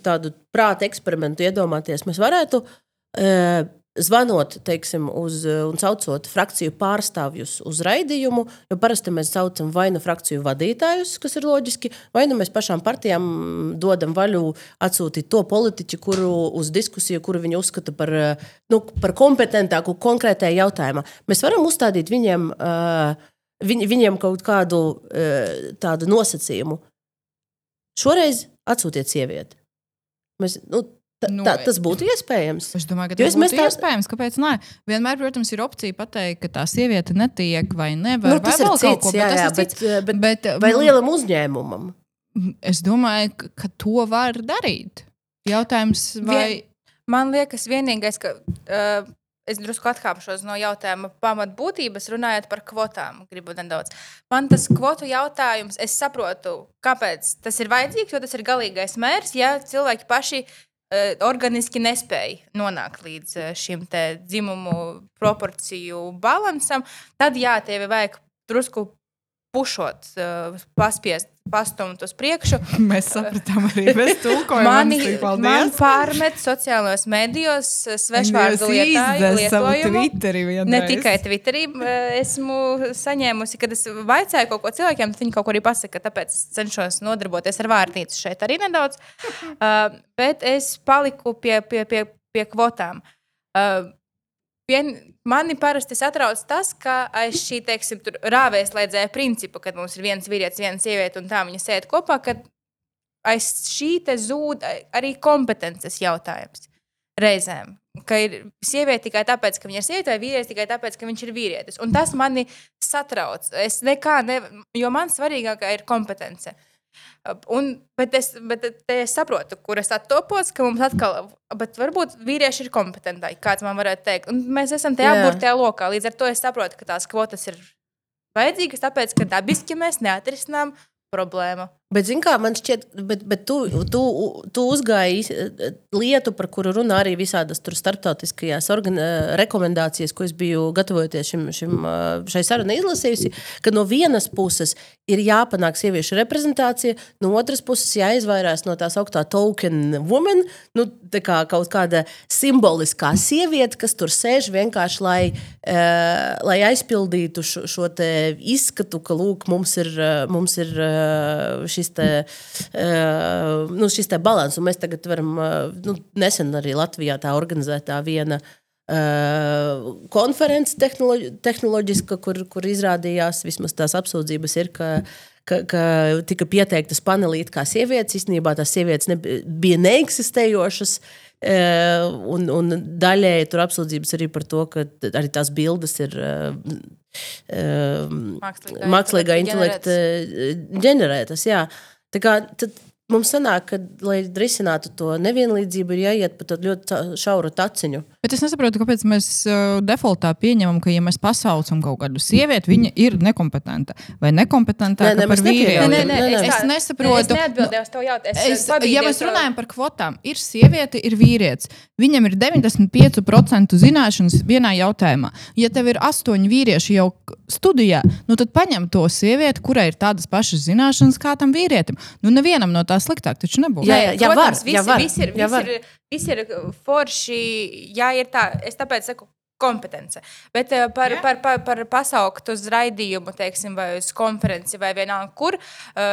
tādu prāta eksperimentu iedomāties, mēs varētu. Uh, Zvanot teiksim, uz, un saucot frakciju pārstāvjus uz raidījumu, jo parasti mēs saucam vai nu frakciju vadītājus, kas ir loģiski, vai nu mēs pašām partijām dodam vaļu atsūtīt to politiķu, kuru uz diskusiju, kuru viņi uzskata par, nu, par kompetentāku konkrētajā jautājumā. Mēs varam uzstādīt viņiem, viņ, viņiem kaut kādu tādu nosacījumu. Šoreiz atsūtiet sievieti. Mēs, nu, Tā, Nu, tā, tas būtu iespējams. Es domāju, ka tas būtu tā- iespējams. Kāpēc? Nē, vienmēr, protams, ir opcija pateikt, ka tā sieviete netiek vai nevar. Nu, tas vai ir cits, ko, jā, bet tas jā, ir bet, cits. bet, Bet, vai mm, lielam uzņēmumam? Es domāju, ka- to var darīt. Jautājums, vai. Man liekas, vienīgais, ka uh, es drusku atkāpšos no jautājuma pamatbūtības, runājot par kvotām. Gribu nedaudz. Man tas kvotu jautājums, es saprotu, kāpēc tas ir vajadzīgs, jo tas ir galīgais mērķis, ja cilvēki paši uh, organiski nespēja nonākt līdz uh, šim dzimumu proporciju balansam, tad jā, tev vajag drusku pušot, uh, paspiest, pastumt uz priekšu. <laughs> Mēs sapratām arī bez <laughs> tulkojuma. Mani, man pārmet sociālajos medijos eh, svešvārdu lietojumu. Ne tikai Twitterī eh, esmu saņēmusi, kad es vaicāju kaut ko cilvēkiem, tad viņi kaut ko arī pasaka. Tāpēc cenšos nodarboties ar vārnīcu šeit arī nedaudz. Uh, <laughs> bet es paliku pie, pie, pie, pie kvotām. Uh, Vien, mani parasti satrauc tas, ka aiz šī teiksim, rāvēslēdzēja principa, kad mums ir viens vīrietis, viena sieviete un tā viņa sēž kopā, kad aiz šī zūd arī kompetences jautājums reizēm. Ka ir sieviete tikai tāpēc, ka viņa ir sieviete, vai vīrietis tikai tāpēc, ka viņš ir vīrietis. Un tas mani satrauc. Es nekā nevaru, jo man svarīgākā ir kompetence. Un, bet, es, bet es saprotu, kur es attopos, ka mums atkal, bet varbūt vīrieši ir kompetentāki, kāds man varētu teikt. Un mēs esam tajā Jā. burtajā lokā. Līdz ar to es saprotu, ka tās kvotas ir vajadzīgas, tāpēc, ka dabiski mēs neatrisinām problēmu. Bet, kā, man šķiet, bet, bet tu, tu, tu uzgāji eh, lietu, par kuru runā arī visādas starptautiskajās eh, rekomendācijas, ko es biju gatavojoties šim, šim, eh, šai sarunai izlasījusi, ka no vienas puses ir jāpanāk sieviešu reprezentācija, no otras puses jāizvairās no tās augstā token woman, nu, tā kā kaut kāda simboliskā sieviete, kas tur sēž vienkārši, lai, uh, lai aizpildītu šo, šo izskatu, ka, lūk, mums ir, mums ir uh, šis te, uh, nu, šis te balans, un mēs tagad varam, uh, nu, nesen arī Latvijā tā organizētā viena Uh, konference tehnoloģi, tehnoloģiska, kur, kur izrādījās, vismaz tās apsūdzības ir, ka, ka, ka tika pieteiktas panelīt kā sievietes. Īstenībā tās sievietes bija neeksistējošas. Un, un daļēji tur apsūdzības arī par to, ka arī tās bildes ir Mākslīgā mākslīgā intelekta intelekta ģenerētas. Jā. Tā kā tad mums sanāk, ka, lai risinātu to nevienlīdzību, ir jāiet pa tādu ļoti šauru taciņu. Bet es nesaprotu, kāpēc mēs uh, defaultā pieņemam, ka, ja mēs pasaucam kaut kādu sievieti, viņa ir nekompetenta vai nekompetenta Nē, nē, mēs par vīrieti. Nē, nē, nē, es tā- nesaprotu. Es neatbildēju uz to jautājumu. Es, ja mēs runājam par kvotām, ir sieviete, ir vīrietis. Viņam ir 95% zināšanas vienā jautājumā. Ja tev ir astoņi vīrieši jau studijā, nu tad paņem to sievieti, kurai ir tādas pašas zināšanas kā tam vīrietim. Nu, nevienam no tā sliktāk taču nebūs. Jā, jā, jā, var, Protams, visi, jā, var, visi ir, jā, visi var. ir, visi ir forši, jā, ir tā. Es tāpēc saku, kompetence. Bet eh, par, par, par, par pasaukt uz raidījumu, teiksim, vai uz konferenci, vai vienalga, kur uh,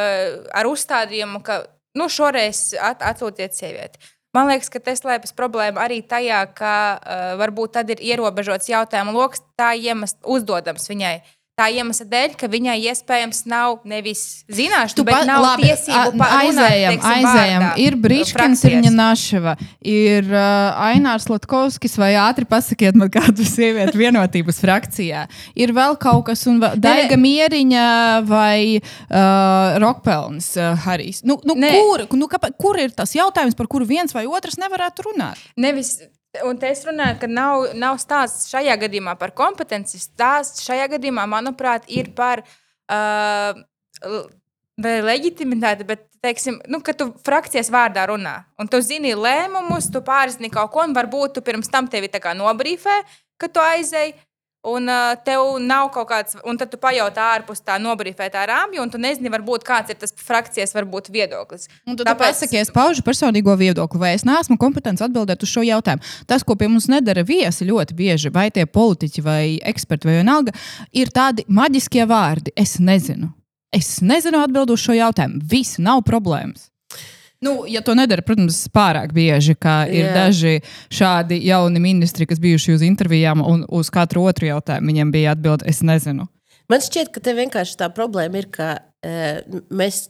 ar uzstādījumu, ka nu, šoreiz at, atsūtiet sievieti. Man liekas, ka te slēpjas problēma arī tajā, ka uh, varbūt tad ir ierobežots jautājumu lokus tā iemesla uzdodams viņai. Tā iemesla dēļ, ka viņai iespējams nav nevis zināšanu, bet nav labi, tiesību a- pa- runāt, aizējam, teiksim, aizējam. vārdā, Ir frakcijās. ir Naševa, ir uh, Ainārs Latkovskis, vai ātri pasakiet man <laughs> kādu sievieti vienotības frakcijā. Ir vēl kaut kas, un vēl Daiga Mieriņa vai uh, Rokpelns uh, Harijs. Nu, nu, Nē. kur, nu, kāpēc, kur ir tas jautājums, par kuru viens vai otrs nevarētu runāt? Nevis, un te es runāju, ka nav, nav stāsts šajā gadījumā par kompetenci. Stāsts šajā gadījumā, manuprāt, ir par uh, leģitimitāti, bet, teiksim, nu, ka tu frakcijas vārdā runā. Un tu zini lēmumus, tu pārzini kaut ko, un varbūt tu pirms tam tevi nobrīfē, ka tu aizēji. Un uh, tev nav kaut kāds, un tad tu pajautā ārpus tā nobrīfētā rāmja, un tu nezini, varbūt kāds ir tas frakcijas varbūt viedoklis. Un tad Tāpēc- Tāpēc... es paužu personīgo viedokli, vai es neesmu kompetents atbildēt uz šo jautājumu. Tas, ko pie mums nedara viesi ļoti bieži, vai tie politiķi, vai eksperti, vai vienalga, ir tādi maģiskie vārdi. Es nezinu. Es nezinu atbildēt uz šo jautājumu. Viss nav problēmas. Nu, ja to nedara, protams, pārāk bieži, kā ir Jā. daži šādi jauni ministri, kas bijuši uz intervijām, un uz katru otru jautājumu viņiem bija atbilde, es nezinu. Man šķiet, ka te vienkārši tā problēma ir, ka uh, mēs,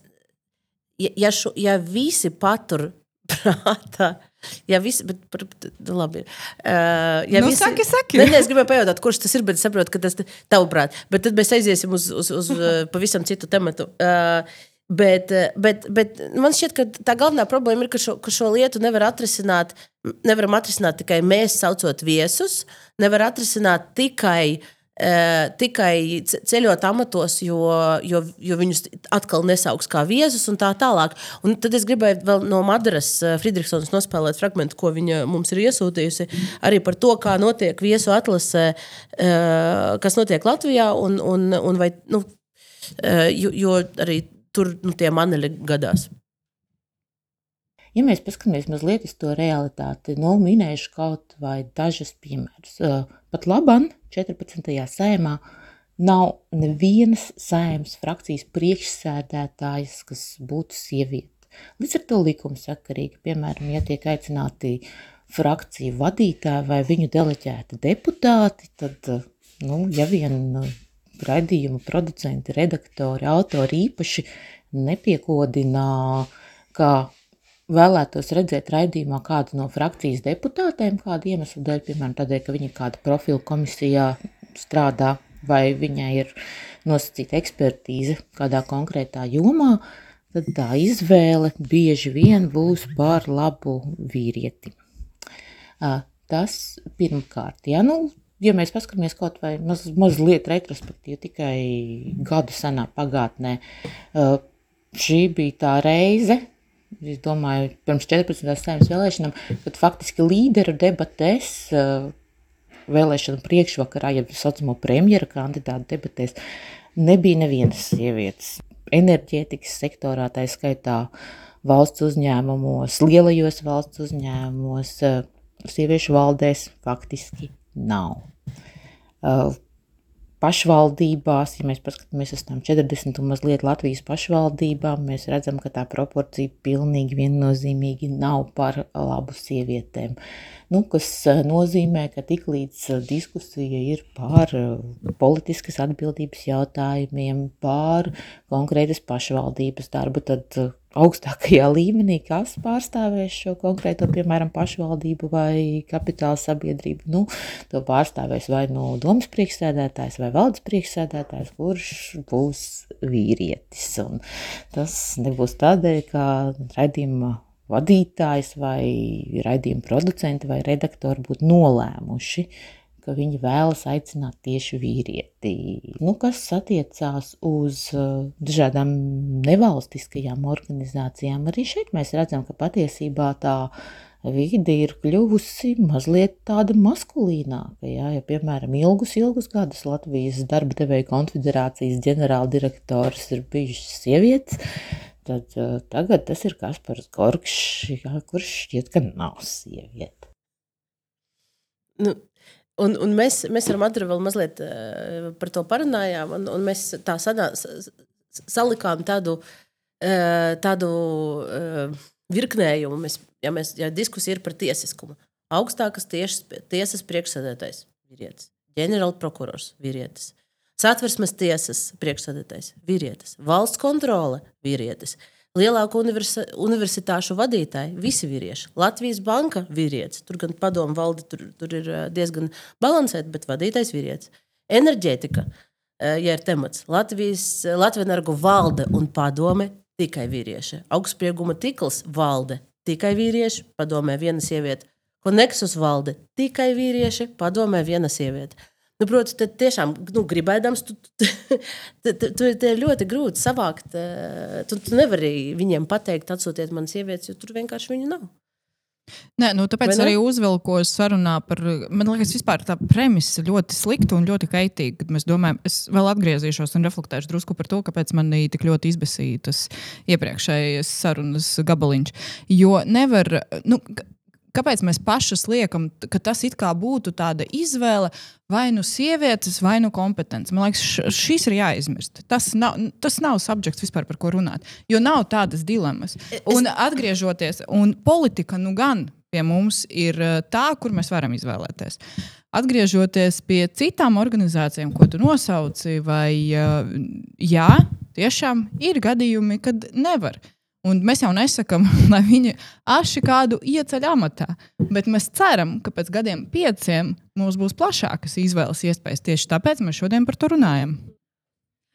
ja, ja, šo, ja visi patur <laughs> prātā, ja visi, bet, par, nu, labi, uh, ja Nu, visi, saki, saki. Ne, ne, es gribēju pajautāt, kurš tas ir, bet saprotu, ka tas ir tavuprāt. Bet tad mēs aiziesim uz, uz, uz uh, pavisam citu tematu. Uh, Bet, eh, bet, bet man šķiet, ka tā galvenā problēma ir, ka šo, ka šo lietu nevar atrisināt. Nevaram atrisināt tikai mēs, saucot viesus, nevar atrisināt tikai uh, tikai ce- ceļot amatos, jo, jo, jo viņus atkal nesauks kā viesus un tā tālāk. Un tad es gribēju vēl no Madaras eh, Friedrichsonas nospēlēt fragment, ko viņa mums ir iesūtījusi, arī par to, kā notiek viesu atlase, kas notiek Latvijā, un, un, un vai, nu, jo, jo arī tur nu, tie maneļi gadās. Ja mēs paskatāmies mazliet uz to realitāti, nu, minēšu kaut vai dažus piemērus. Pat labam 14. sējumā nav nevienas sēmas frakcijas priekšsēdētājas, kas būtu sieviete. Līdz ar to likumsakarīgi, piemēram, ja tiek aicināti frakciju vadītāji vai viņu deleģēti deputāti, tad, nu, ja vien raidījuma producenti, redaktori, autori īpaši nepiekodina, kā vēlētos redzēt raidījumā kādu no frakcijas deputātēm, kādu iemeslu dēļ, piemēram, tādēļ, ka viņa kāda profila komisijā strādā vai viņai ir nosacīta ekspertīze kādā konkrētā jomā, tad tā izvēle bieži vien būs par labu vīrieti. Tas pirmkārt, ja, nu, ja mēs paskatāmies kaut vai maz, mazliet retrospektīvi, tikai gadu senā pagātnē, šī bija tā reize, es domāju, pirms 14. saimnes vēlēšanām, kad faktiski līderu debatēs, vēlēšanu priekšvakarā, ja saucamo premjera kandidātu debatēs, nebija nevienas sievietes. Enerģētikas sektorā, tā skaitā valsts uzņēmumos, lielajos valsts uzņēmumos, sieviešu valdēs faktiski nav. Uh, pašvaldībās, ja mēs paskatāmies uz tām 40 un mazliet Latvijas pašvaldībām, mēs redzam, ka tā proporcija pilnīgi viennozīmīgi nav par labu sievietēm. Nu, kas eh, nozīmē, ka tiklīdz eh, diskusija ir par eh, politiskas atbildības jautājumiem, par konkrētas pašvaldības darbu, tad augstākajā <laughs> līmenī, kas pārstāvēs šo konkrēto, piemēram, pašvaldību vai kapitāla sabiedrību. Nu, to pārstāvēs vai no domas priekšsēdētājs vai valdes priekšsēdētājs, kurš būs vīrietis. Un tas nebūs tādēļ, ka raidījuma vadītājs vai raidījuma producenti vai redaktori būtu nolēmuši, ka viņi vēlas aicināt tieši vīrieti. Nu, kas attiecās uz uh, dažādām nevalstiskajām organizācijām, arī šeit mēs redzam, ka patiesībā tā vide ir kļuvusi mazliet tāda maskulīnāka. Jā, ja, piemēram, ilgus, ilgus gadus Latvijas darba devēja konfederācijas ģenerāldirektors ir bijis sievietes, tad uh, tagad tas ir Kaspars Gorkšs, jā, kurš šķiet, ka nav sieviete. Nu, un, un mēs, mēs ar Madru vēl mazliet uh, par to parunājām, un, un mēs tā sanā, salikām tādu, uh, tādu uh, virknējumu. Mēs, ja, mēs, ja diskusija ir par tiesiskumu, augstākas tiešas, tiesas priekšsēdētājs vīrietis, ģenerālprokurors vīrietis. Satversmes tiesas priekšsēdētājs, vīrietis, valsts kontrole, vīrietis, lielāko universi universitāšu vadītāji, visi vīrieši, Latvijas banka, vīrietis, tur gan padomu valde, tur, tur ir eh, diezgan balansēta, bet vadītājs vīrietis. Enerģētika, eh, ja ir temats, Latvijas Latvijas valde un padome tikai vīrieši. Augstsprieguma tīkls valde tikai vīrieši, padomē viena sieviete. Koneksus valde tikai vīrieši, padomē viena sieviete. Nu, Protams, tad tiešām nu, gribēdams, tu, tu, tu, tu, tu ir ļoti grūti savākt. eh, Tu, tu nevari viņiem pateikt, atsūtiet man sievietes, jo tur vienkārši viņu nav. Nē, nu, tāpēc arī uzvilkos sarunā par. Man liekas, vispār tā premisa ļoti slikta un ļoti kaitīga. Kad mēs domājam, es vēl atgriezīšos un reflektēšu drusku par to, kāpēc man tik ļoti izbēsīja tas iepriekšējais sarunas gabaliņš. Jo nevar. Nu, Kāpēc mēs pašas liekam, ka tas it kā būtu tāda izvēle, vai nu sievietes, vai nu kompetence? Man liekas, šis ir jāizmirst. Tas nav, tas nav subjekts vispār par ko runāt, jo nav tādas dilemmas. Un atgriežoties, un politika nu gan pie mums ir eh, tā, kur mēs varam izvēlēties. Atgriežoties pie citām organizācijām, ko tu nosauci, vai eh, jā, tiešām ir gadījumi, kad nevar. Un mēs jau nesakām, <laughs> lai viņi aši kādu ieceļ amatā, bet mēs ceram, ka pēc gadiem pieciem mums būs plašākas izvēles iespējas. Tieši tāpēc mēs šodien par to runājam.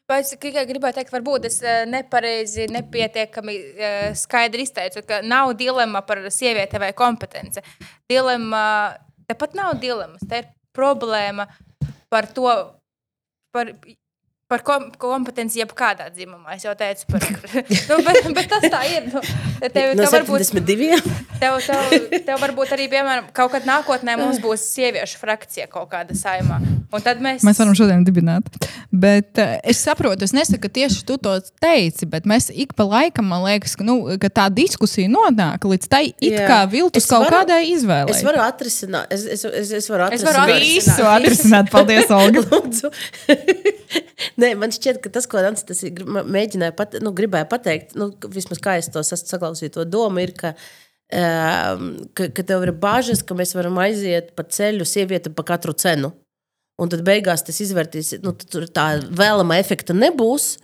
Vai es tikai gribēju teikt, varbūt es eh, nepareizi, nepietiekami eh, skaidri izteicu, ka nav dilemma par sievieti vai kompetenci. Dilemma, tepat nav dilemmas, te ir problēma par to, par, par kom kompetenci jebkādā dzimumā. Es jau teicu par <laughs> nu, bet, bet tas tā ir. Nu, tev, No tev varbūt, 72. tev, tev, tev varbūt arī, piemēram, kaut kad nākotnē mums būs sieviešu frakcija kaut kāda saimā. Un tad mēs, Mēs varam šodien dibināt. Bet uh, es saprotu, es nesaku, ka tieši tu to teici, bet mēs ik pa laikam, man liekas, ka, nu, ka tā diskusija nonāk līdz tai it Jā. kā viltus Es kaut varu- kādai izvēlei. Es varu atrisināt, es, es, es, es varu Es atrisināt. varu visu atrisināt. Paldies, <laughs> Olga. Lūdzu. <laughs> Nē, man šķiet, ka tas, ko Nants tas ir mēģināja pat, nu, gribēja pateikt, nu, ka vismaz kā es to esmu saklausījis, to domu ir, ka, um, ka, ka tev ir bažas, ka mēs varam aiziet pa ceļu sievieti pa katru cenu. Un tad beigās tas izvērtīs, nu, tur tā vēlama efekta nebūs.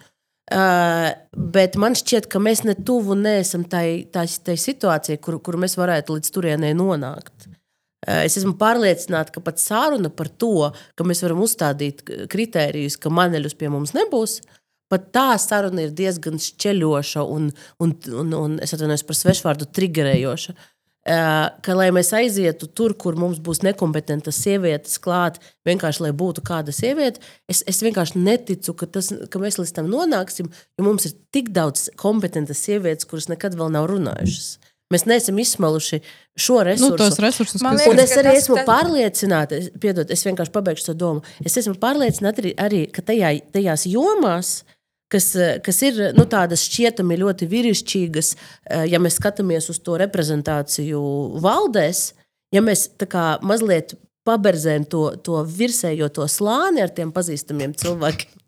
Uh, bet man šķiet, ka mēs ne tuvu neesam tai, tai, tai situācijai, kur, kur mēs varētu līdz turienei nonākt. Uh, Es esmu pārliecināta, ka pat sāruna par to, ka mēs varam uzstādīt kritērijus, ka maneļus pie mums nebūs, pat tā saruna ir diezgan šķeļoša un, un, un, un es atvainojos par svešvārdu, triggerējoša. Uh, Ka, lai mēs aizietu tur, kur mums būs nekompetentas sievietes klāt, vienkārši lai būtu kāda sieviete, es, es vienkārši neticu, ka, tas, ka mēs līdz tam nonāksim, jo mums ir tik daudz kompetentas sievietes, kuras nekad vēl nav runājušas. Mēs neesam izsmaluši šo Nu, resursu. tos resursus, Man kas Un es arī esmu tas- pārliecināta, es- piedod, es vienkārši pabeigšu to domu. Es esmu pārliecināta arī, arī ka tajā, tajās jomās, kas, eh, kas ir nu, tādas šķietami ļoti vīrišķīgas, eh, ja mēs skatāmies uz to reprezentāciju valdēs, ja mēs tā kā mazliet paberzējam to, to virsējo to slāni ar tiem pazīstamiem cilvēkiem. <laughs>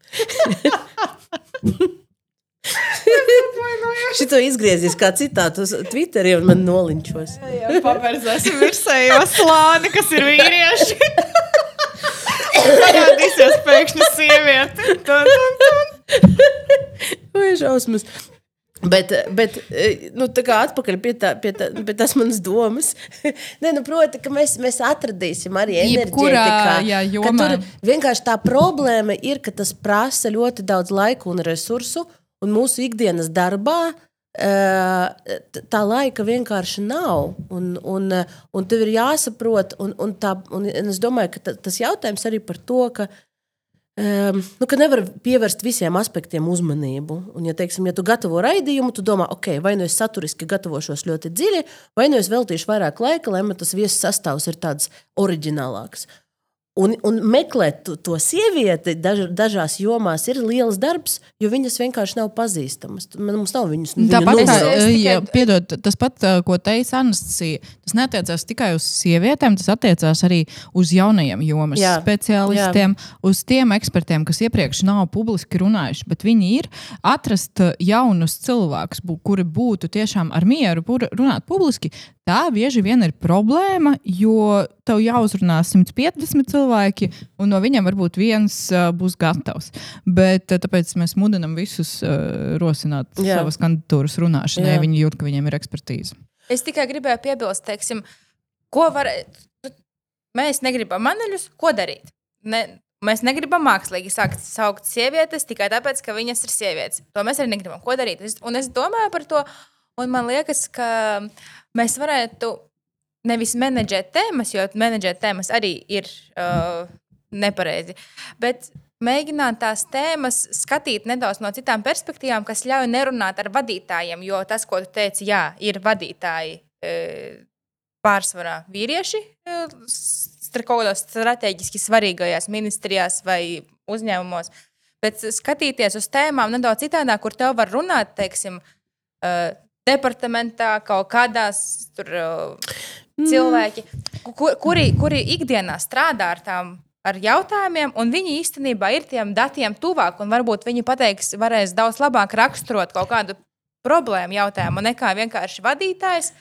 Šito izgriezīs kā citātu uz Twitterī un man nolinčos. Paberzēsim virsējo slāni, kas ir vīrieši. <laughs> Parādīsies pēkšņi sieviete. Tun, tun, tun. <laughs> Vai šausmas. Bet, bet nu, tā kā atpakaļ pie, tā, pie, tā, pie tās manas domas. <laughs> Nē, nu, proti, ka mēs, mēs atradīsim arī jomā. Tur vienkārši tā problēma ir, ka tas prasa ļoti daudz laika un resursu, un mūsu ikdienas darbā eh, tā laika vienkārši nav. Un, un, un tev ir jāsaprot, un, un, tā, un es domāju, ka ta- tas jautājums arī par to, ka Um, nu, ka nevar pievērst visiem aspektiem uzmanību. Un, ja, teiksim, ja tu gatavo raidījumu, tu domā, ok, vai nu es saturiski gatavošos ļoti dziļi, vai nu es veltīšu vairāk laika, lai man tas viesu sastāvs ir tāds oriģinālāks. Un, un meklēt to, sievieti daž, dažās jomās ir liels darbs, jo viņas vienkārši nav pazīstamas. Mums nav viņas viņu Tāpat tikai- ja, piedod, tas pat, ko teica Anastasija, tas neatiecās tikai uz sievietēm, tas attiecās arī uz jaunajiem jomas Jā, speciālistiem, uz tiem ekspertiem, kas iepriekš nav publiski runājuši, bet viņi ir atrast jaunus cilvēkus, kuri būtu tiešām ar mieru runāt publiski. Tā bieži vien ir problēma, jo tev jāuzrunā 150 cilvēki, un no viņiem varbūt viens uh, būs gatavs. Bet uh, tāpēc mēs mudinam visus uh, rosināt Jā. savas kandidatūras runāšanai, ja viņi jūt, ka viņiem ir ekspertīze. Es tikai gribēju piebilst, teiksim, ko var. Mēs negribam maneļus, ko darīt. Ne, mēs negribam mākslīgi sākt saukt sievietes tikai tāpēc, ka viņas ir sievietes. To mēs arī negribam. Ko darīt? Es, un es domāju par to, un man liekas, ka mēs varētu nevis menedžēt tēmas, jo menedžēt tēmas arī ir uh, nepareizi. Bet mēģināt tās tēmas skatīt nedaudz no citām perspektīvām, kas ļauj nerunāt ar vadītājiem. Jo tas, ko tu teici, jā, ir vadītāji. e, pārsvarā vīrieši stra- kaut kādās strateģiski svarīgajās ministrijās vai uzņēmumos. Bet skatīties uz tēmām nedaudz citādāk, kur tev var runāt, teiksim, eh, departamentā, kaut kādās tur eh, cilvēki, kur, kuri, kuri ikdienā strādā ar tām. Ar jautājumiem, un viņi īstenībā ir tiem datiem tuvāk, un varbūt viņi pateiks, varēs daudz labāk raksturot kaut kādu problēmu jautājumu, nekā vienkārši vadītājs,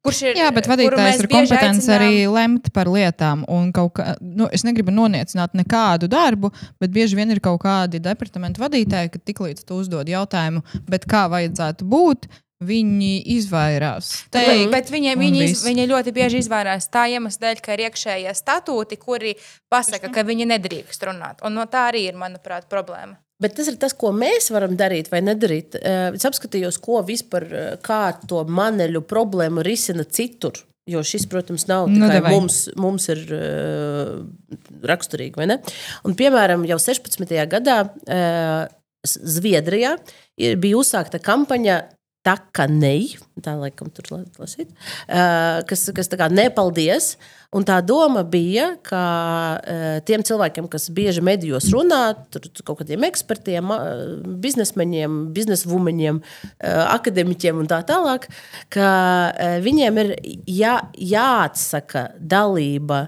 kurš ir. Jā, bet vadītājs ir kompetents aicinām- arī lemt par lietām. Kā, nu, es negribu noniecināt nekādu darbu, bet bieži vien ir kaut kādi departamentu vadītāji, ka tiklīdz tu uzdod jautājumu, bet kā vajadzētu būt, viņi izvairās. Bet, teikt, bet viņiem, viņi, iz, viņi ļoti bieži izvairās tā iemesla dēļ, ka ir iekšējie statūti, kuri pasaka, ka viņi nedrīkst runāt. Un no tā arī ir, manuprāt, problēma. Bet tas ir tas, ko mēs varam darīt vai nedarīt. Eh, Es apskatījos, ko vispār, eh, kā to maneļu problēmu risina citur. Jo šis, protams, nav Nu, tikai davai. mums, mums ir uh, raksturīgi. vai ne? Un, piemēram, jau 16. gadā uh, Zviedrijā ir- bija uzsākta kampaņa. Nē, tā laikam tur la- lasīt, kas, kas tā kā nepaldies. Un tā doma bija, ka tiem cilvēkiem, kas bieži medijos runā, tur kaut kādiem ekspertiem, biznesmeņiem, biznesvumeņiem, akadēmiķiem un tā tālāk, ka viņiem ir jā, jāatsaka dalība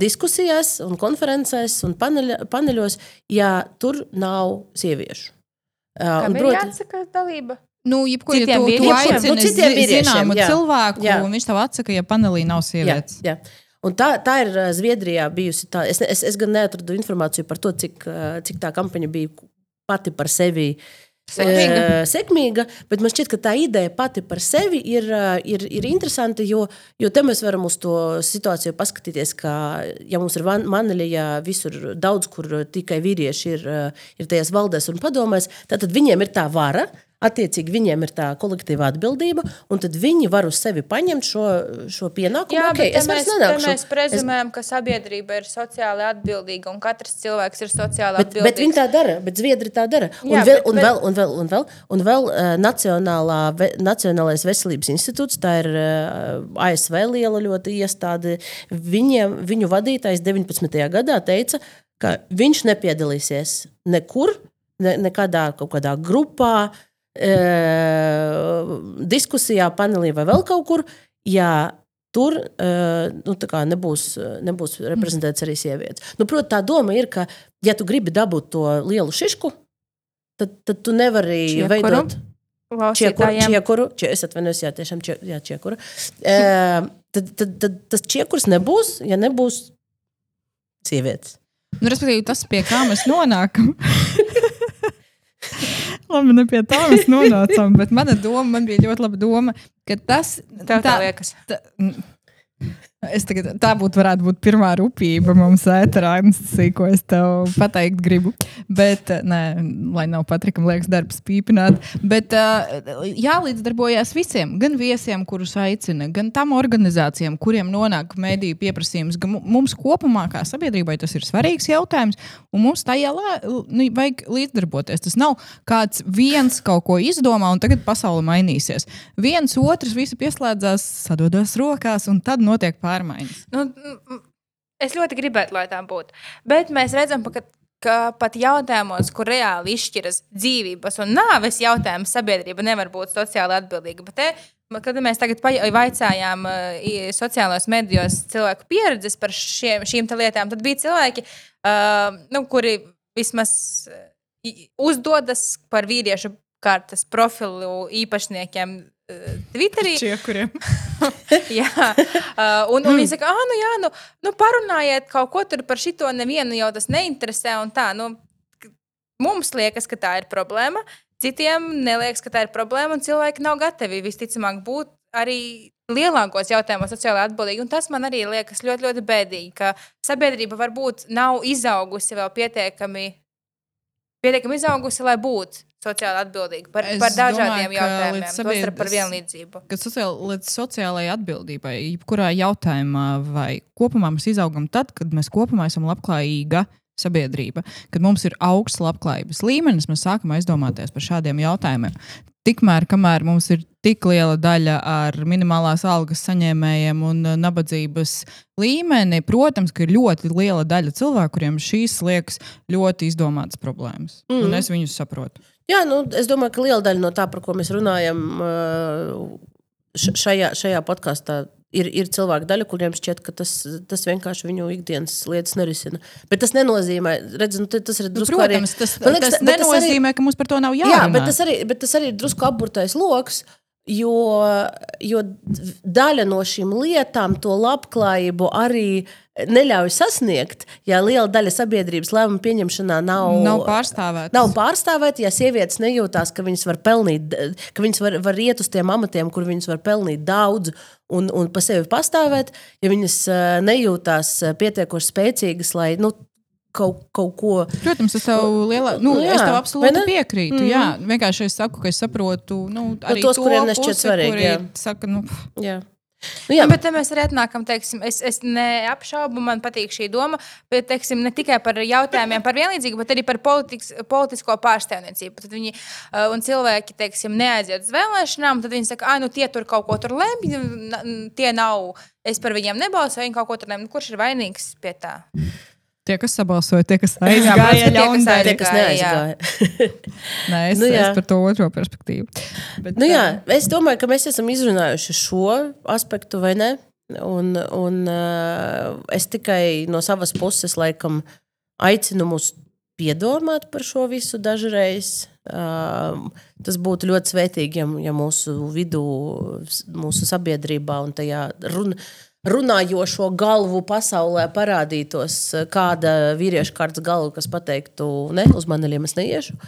diskusijās, un konferencēs un paneļos, ja tur nav sieviešu. Uh, un, ir proti- jāatsaka dalība? Nu, jebkur, ja Citiem tu, tu aicini Nu, citiem zināmu jā. cilvēku, Jā. un viņš tev atsaka, ja panelī nav Jā, sievietes. jā. Un tā, tā ir uh, Zviedrijā bijusi. Tā, es, es, es gan neatradu informāciju par to, cik, uh, cik tā kampaņa bija pati par sevi. Sekmīga. eh, sekmīga, bet man šķiet, ka tā ideja pati par sevi ir, eh, ir, ir interesanta, jo, jo te mēs varam uz to situāciju paskatīties, ka, ja mums ir van- maneļi, ja visur daudz, kur tikai vīrieši ir, eh, ir tajās valdēs un padomēs, tad viņiem ir tā vara, attiecīgi viņiem ir tā kolektīvā atbildība, un tad viņi var uz sevi paņemt šo, šo pienākumu. Jā, okay, es mēs, mēs prezumējam, ka sabiedrība ir sociāli atbildīga un katrs cilvēks ir sociāli Bet, atbildīgs. bet viņi tā dara, bet Zviedri tā dara. Un, Jā, vēl, bet- un, vēl, un vēl, un vēl, un vēl uh, Nacionālā, ve, Nacionālais veselības institūts, tā ir uh, ASV liela ļoti iestāde. Viņiem, viņu vadītājs 19. gadā teica, ka viņš nepiedalīsies nekur, ne, nekādā kaut kādā grupā, uh, diskusijā, panelī vai vēl kaut kur. Ja Tur nu, nebūs, nebūs reprezentēts arī sievietes. Nu, Protams, tā doma ir, ka, ja tu gribi dabūt to lielu šišku, tad, tad tu nevari Čiekuru? veidot Čiekuru, čiekuru, čie, es atvainojos, jā, tiešām čie, jā, čiekuru. Uh, tad, tad, tad tas čiekurs nebūs, ja nebūs sievietes. Nu, respektīvi, tas, pie kā mēs nonākam. <laughs> Labi, ne pie tā mēs nonācām, bet <laughs> mana doma, man bija ļoti laba doma, ka tas Tev tā liekas. tā, es tagad, tā būtu varētu būt pirmā rūpība mums ēterā, ko es tev pateikt gribu. Bet, eh, nē, lai nav Patrikam liekas darbs pīpināt, bet uh, jālīdzdarbojas visiem, gan viesiem, kurus aicina, gan tam organizācijām, kuriem nonāk mediju pieprasījums. Gan mu- mums kopumā, kā sabiedrībai, tas ir svarīgs jautājums, un mums tajā lā, nu, vajag līdzdarboties. Tas nav kāds viens kaut ko izdomā, un tagad pasaule mainīsies. Viens otrs visi pieslēdzās, sadodas rokās, un tad notiek pārmaiņas. Nu, es ļoti gribētu, lai tā būtu. Bet mēs redzam, ka, ka pat jautājumos, kur reāli izšķiras dzīvības un nāves jautājums, sabiedrība nevar būt sociāli atbildīga. Bet te, kad mēs tagad vaicājām uh, sociālajos medijos cilvēku pieredzes par šiem, šīm lietām, tad bija cilvēki, uh, nu, kuri vismaz i- uzdodas par vīriešu kārtas profilu īpašniekiem. Twitterī. Šie, kuriem <laughs> Jā, uh, un, un viņi saka, ah, nu, jā, nu, nu, parunājiet kaut ko tur par šito, nevienu jau tas neinteresē. un Tā, nu, mums liekas, ka tā ir problēma, citiem neliekas, ka tā ir problēma, un cilvēki nav gatavi visticamāk būt arī lielākos jautājumos sociāli atbildīgi. Un tas man arī liekas ļoti, ļoti bēdīgi, ka sabiedrība varbūt nav izaugusi vēl pietiekami, pietiekami izaugusi, lai būtu sociāli atbildīga par, Es par dažādiem domāju, jautājumiem, tostarp par vienlīdzību. ka sociāli, līdz sociālajai atbildībai, jebkurā jautājumā vai kopumā mēs izaugam tad, kad mēs kopumā esam labklājīga sabiedrība, kad mums ir augsts labklājības līmenis, mēs sākam aizdomāties par šādiem jautājumiem. tikmēr, kamēr mums ir tik liela daļa ar minimālās algas saņēmējiem un uh, nabadzības līmeni, protams, ka ir ļoti liela daļa cilvēku, kuriem šīs liekas ļoti izdomātas problēmas. Mm. Un es viņus saprotu. Jā, nu, es domāju, ka liela daļa no tā, par ko mēs runājam uh, šajā, šajā podkāstā, ir, ir cilvēku daļa, kuriem šķiet, ka tas, tas vienkārši viņu ikdienas lietas nerisina. Bet tas nenozīmē, redz, nu, tas ir Nu, drusku protams, tas, Man liekas, tas bet tas arī- nenozīmē, ka mums par to nav Jā, jārunā. bet tas arī, bet tas arī ir drusku apburtais lokus. Jo, jo daļa no šīm lietām to labklājību arī neļauj sasniegt, ja liela daļa sabiedrības lēmumu pieņemšanā nav, nav pārstāvēts. Nav pārstāvēta, ja sievietes nejūtās, ka viņas var pelnīt, ka viņas var, var iet uz tiem amatiem, kur viņas var pelnīt daudz un, un pa sevi pastāvēt, ja viņas eh, nejūtās eh, pietiekoši spēcīgas, lai nu, kaut, kaut ko. Protams, es tev, lielā, nu, Nu, jā, es tev absolūti piekrītu. Mm -hmm. Jā, vienkārši es saku, ka es saprotu nu, arī tos, to kuriem nešķiet svarīgi. Saka, nu, Jā. Nu, jā, Jā, bet mēs arī atnākam, teiksim, es, es neapšaubu, man patīk šī doma, bet teiksim, ne tikai par jautājumiem par vienlīdzību, bet arī par politikas, politisko pārstāvniecību. Tad viņi uh, un cilvēki, teiksim, neaiziet uz vēlēšanām, tad viņi saka, ah, nu tie tur kaut ko tur lemj, n- tie nav, es par viņiem nebalsoju, viņi kaut ko tur lemj. Nu, Kurš ir vainīgs pie tā? Tie, kas sabalsoja, tie, kas aizgāja, tie, kas ļaundari. tie, kas aizgāja, jā. neaizgāja. <laughs> Nē, es, Nu, nu, jā. es par to otro perspektīvu. Bet, Nu, jā, es domāju, ka mēs esam izrunājuši šo aspektu, vai ne? Un, un uh, es tikai no savas puses laikam aicinu mūs piedomāt par šo visu dažreiz. Uh, tas būtu ļoti svētīgi, ja, ja mūsu vidū, mūsu sabiedrībā un tajā run, runājošo galvu pasaulē parādītos uh, kāda vīrieša kārtas galva, kas pateiktu, ne, uz maniem es neiešu.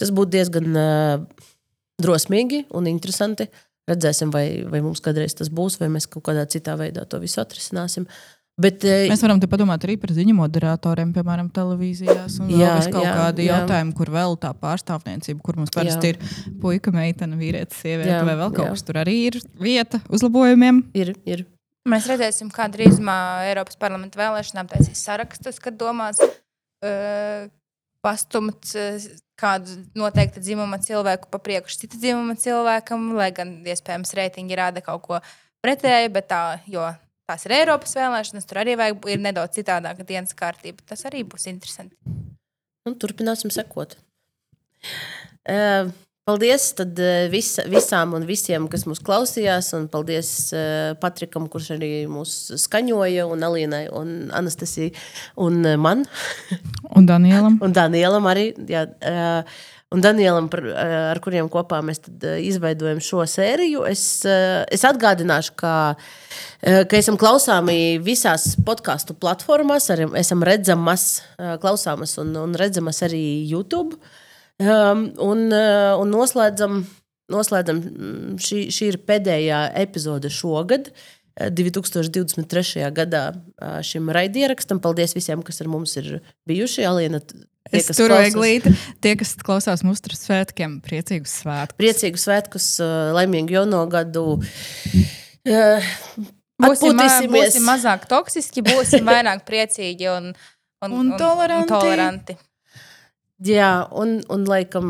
Tas būtu diezgan uh, drosmīgi un interesanti. Redzēsim, vai, vai mums kādreiz tas būs, vai mēs kaut kādā citā veidā to visu atrisināsim. Bet, eh, Mēs varam te padomāt arī par ziņu moderatoriem, piemēram, televīzijās. Jā, kaut jā, kādi jā. jautājumi, kur vēl tā pārstāvniecība, kur mums parasti Jā. ir puika, meitene, vīrietis, sieviete Jā, vai vēl kaut jā. kas. Tur arī ir vieta uzlabojumiem. ir, ir. Mēs redzēsim, kā drīzumā Eiropas parlamenta vēlēšanām taisīs sarakstus, kad domās uh, pastumt uh, kādu noteiktu dzimuma cilvēku pa priekšu citu dzimuma cilvēkam, lai gan iespējams reitingi rāda kaut ko pretēju, bet tā, jo tās ir Eiropas vēlēšanas, tur arī vajag, ir nedaudz citādāka dienas kārtība. Tas arī būs interesanti. Nu, turpināsim sekot. Eh, Paldies tad eh, vis, visām un visiem, kas mūs klausījās. Un paldies eh, Patrikam, kurš arī mūs skaņoja, un Alīnai, un Anastasijai, un eh, man. <laughs> Un Danielam. Un Danielam arī. Jā, eh, un Danielam, par, ar kuriem kopā mēs tad, izveidojam šo sēriju. Es, es atgādināšu, ka, ka esam klausāmi visās podkāstu platformās, arī esam redzamas, klausāmas un, un redzamas arī YouTube. Um, un, eh, un noslēdzam, noslēdzam mm, šī, šī ir pēdējā epizode šogad. eh, 2023. gadā eh, šim raidierakstam. Paldies visiem, kas ar mums ir bijuši. Alīna, tie, Es kas turu klausās- eglīti. Tie, kas klausās mūsu svētkiem, priecīgus svētkus. Priecīgu svētkus, laimīgu jauno gadu. Būsim, būsim mazāk toksiski, būsim vairāk priecīgi un, un, Un toleranti. Un toleranti. Jā, un, un laikam,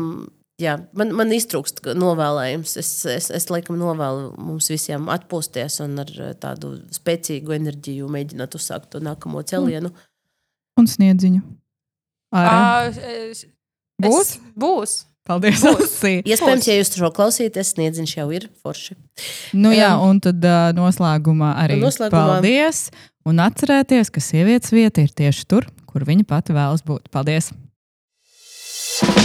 jā, man, man iztrūkst novēlējums. Es, es, es laikam novēlu mums visiem atpūsties un ar eh, tādu spēcīgu enerģiju mēģināt uzsākt to nākamo celienu. Un sniedziņu. Ā, es- Būs? es- Būs. Paldies. Iespējams, ja jūs to klausīties, sniedziņš jau ir forši. Nu, jā, un tad uh, noslēgumā arī noslēgumā- paldies. Un atcerieties, ka sievietes vieta ir tieši tur, kur viņa pati vēlas būt. Paldies! Yes.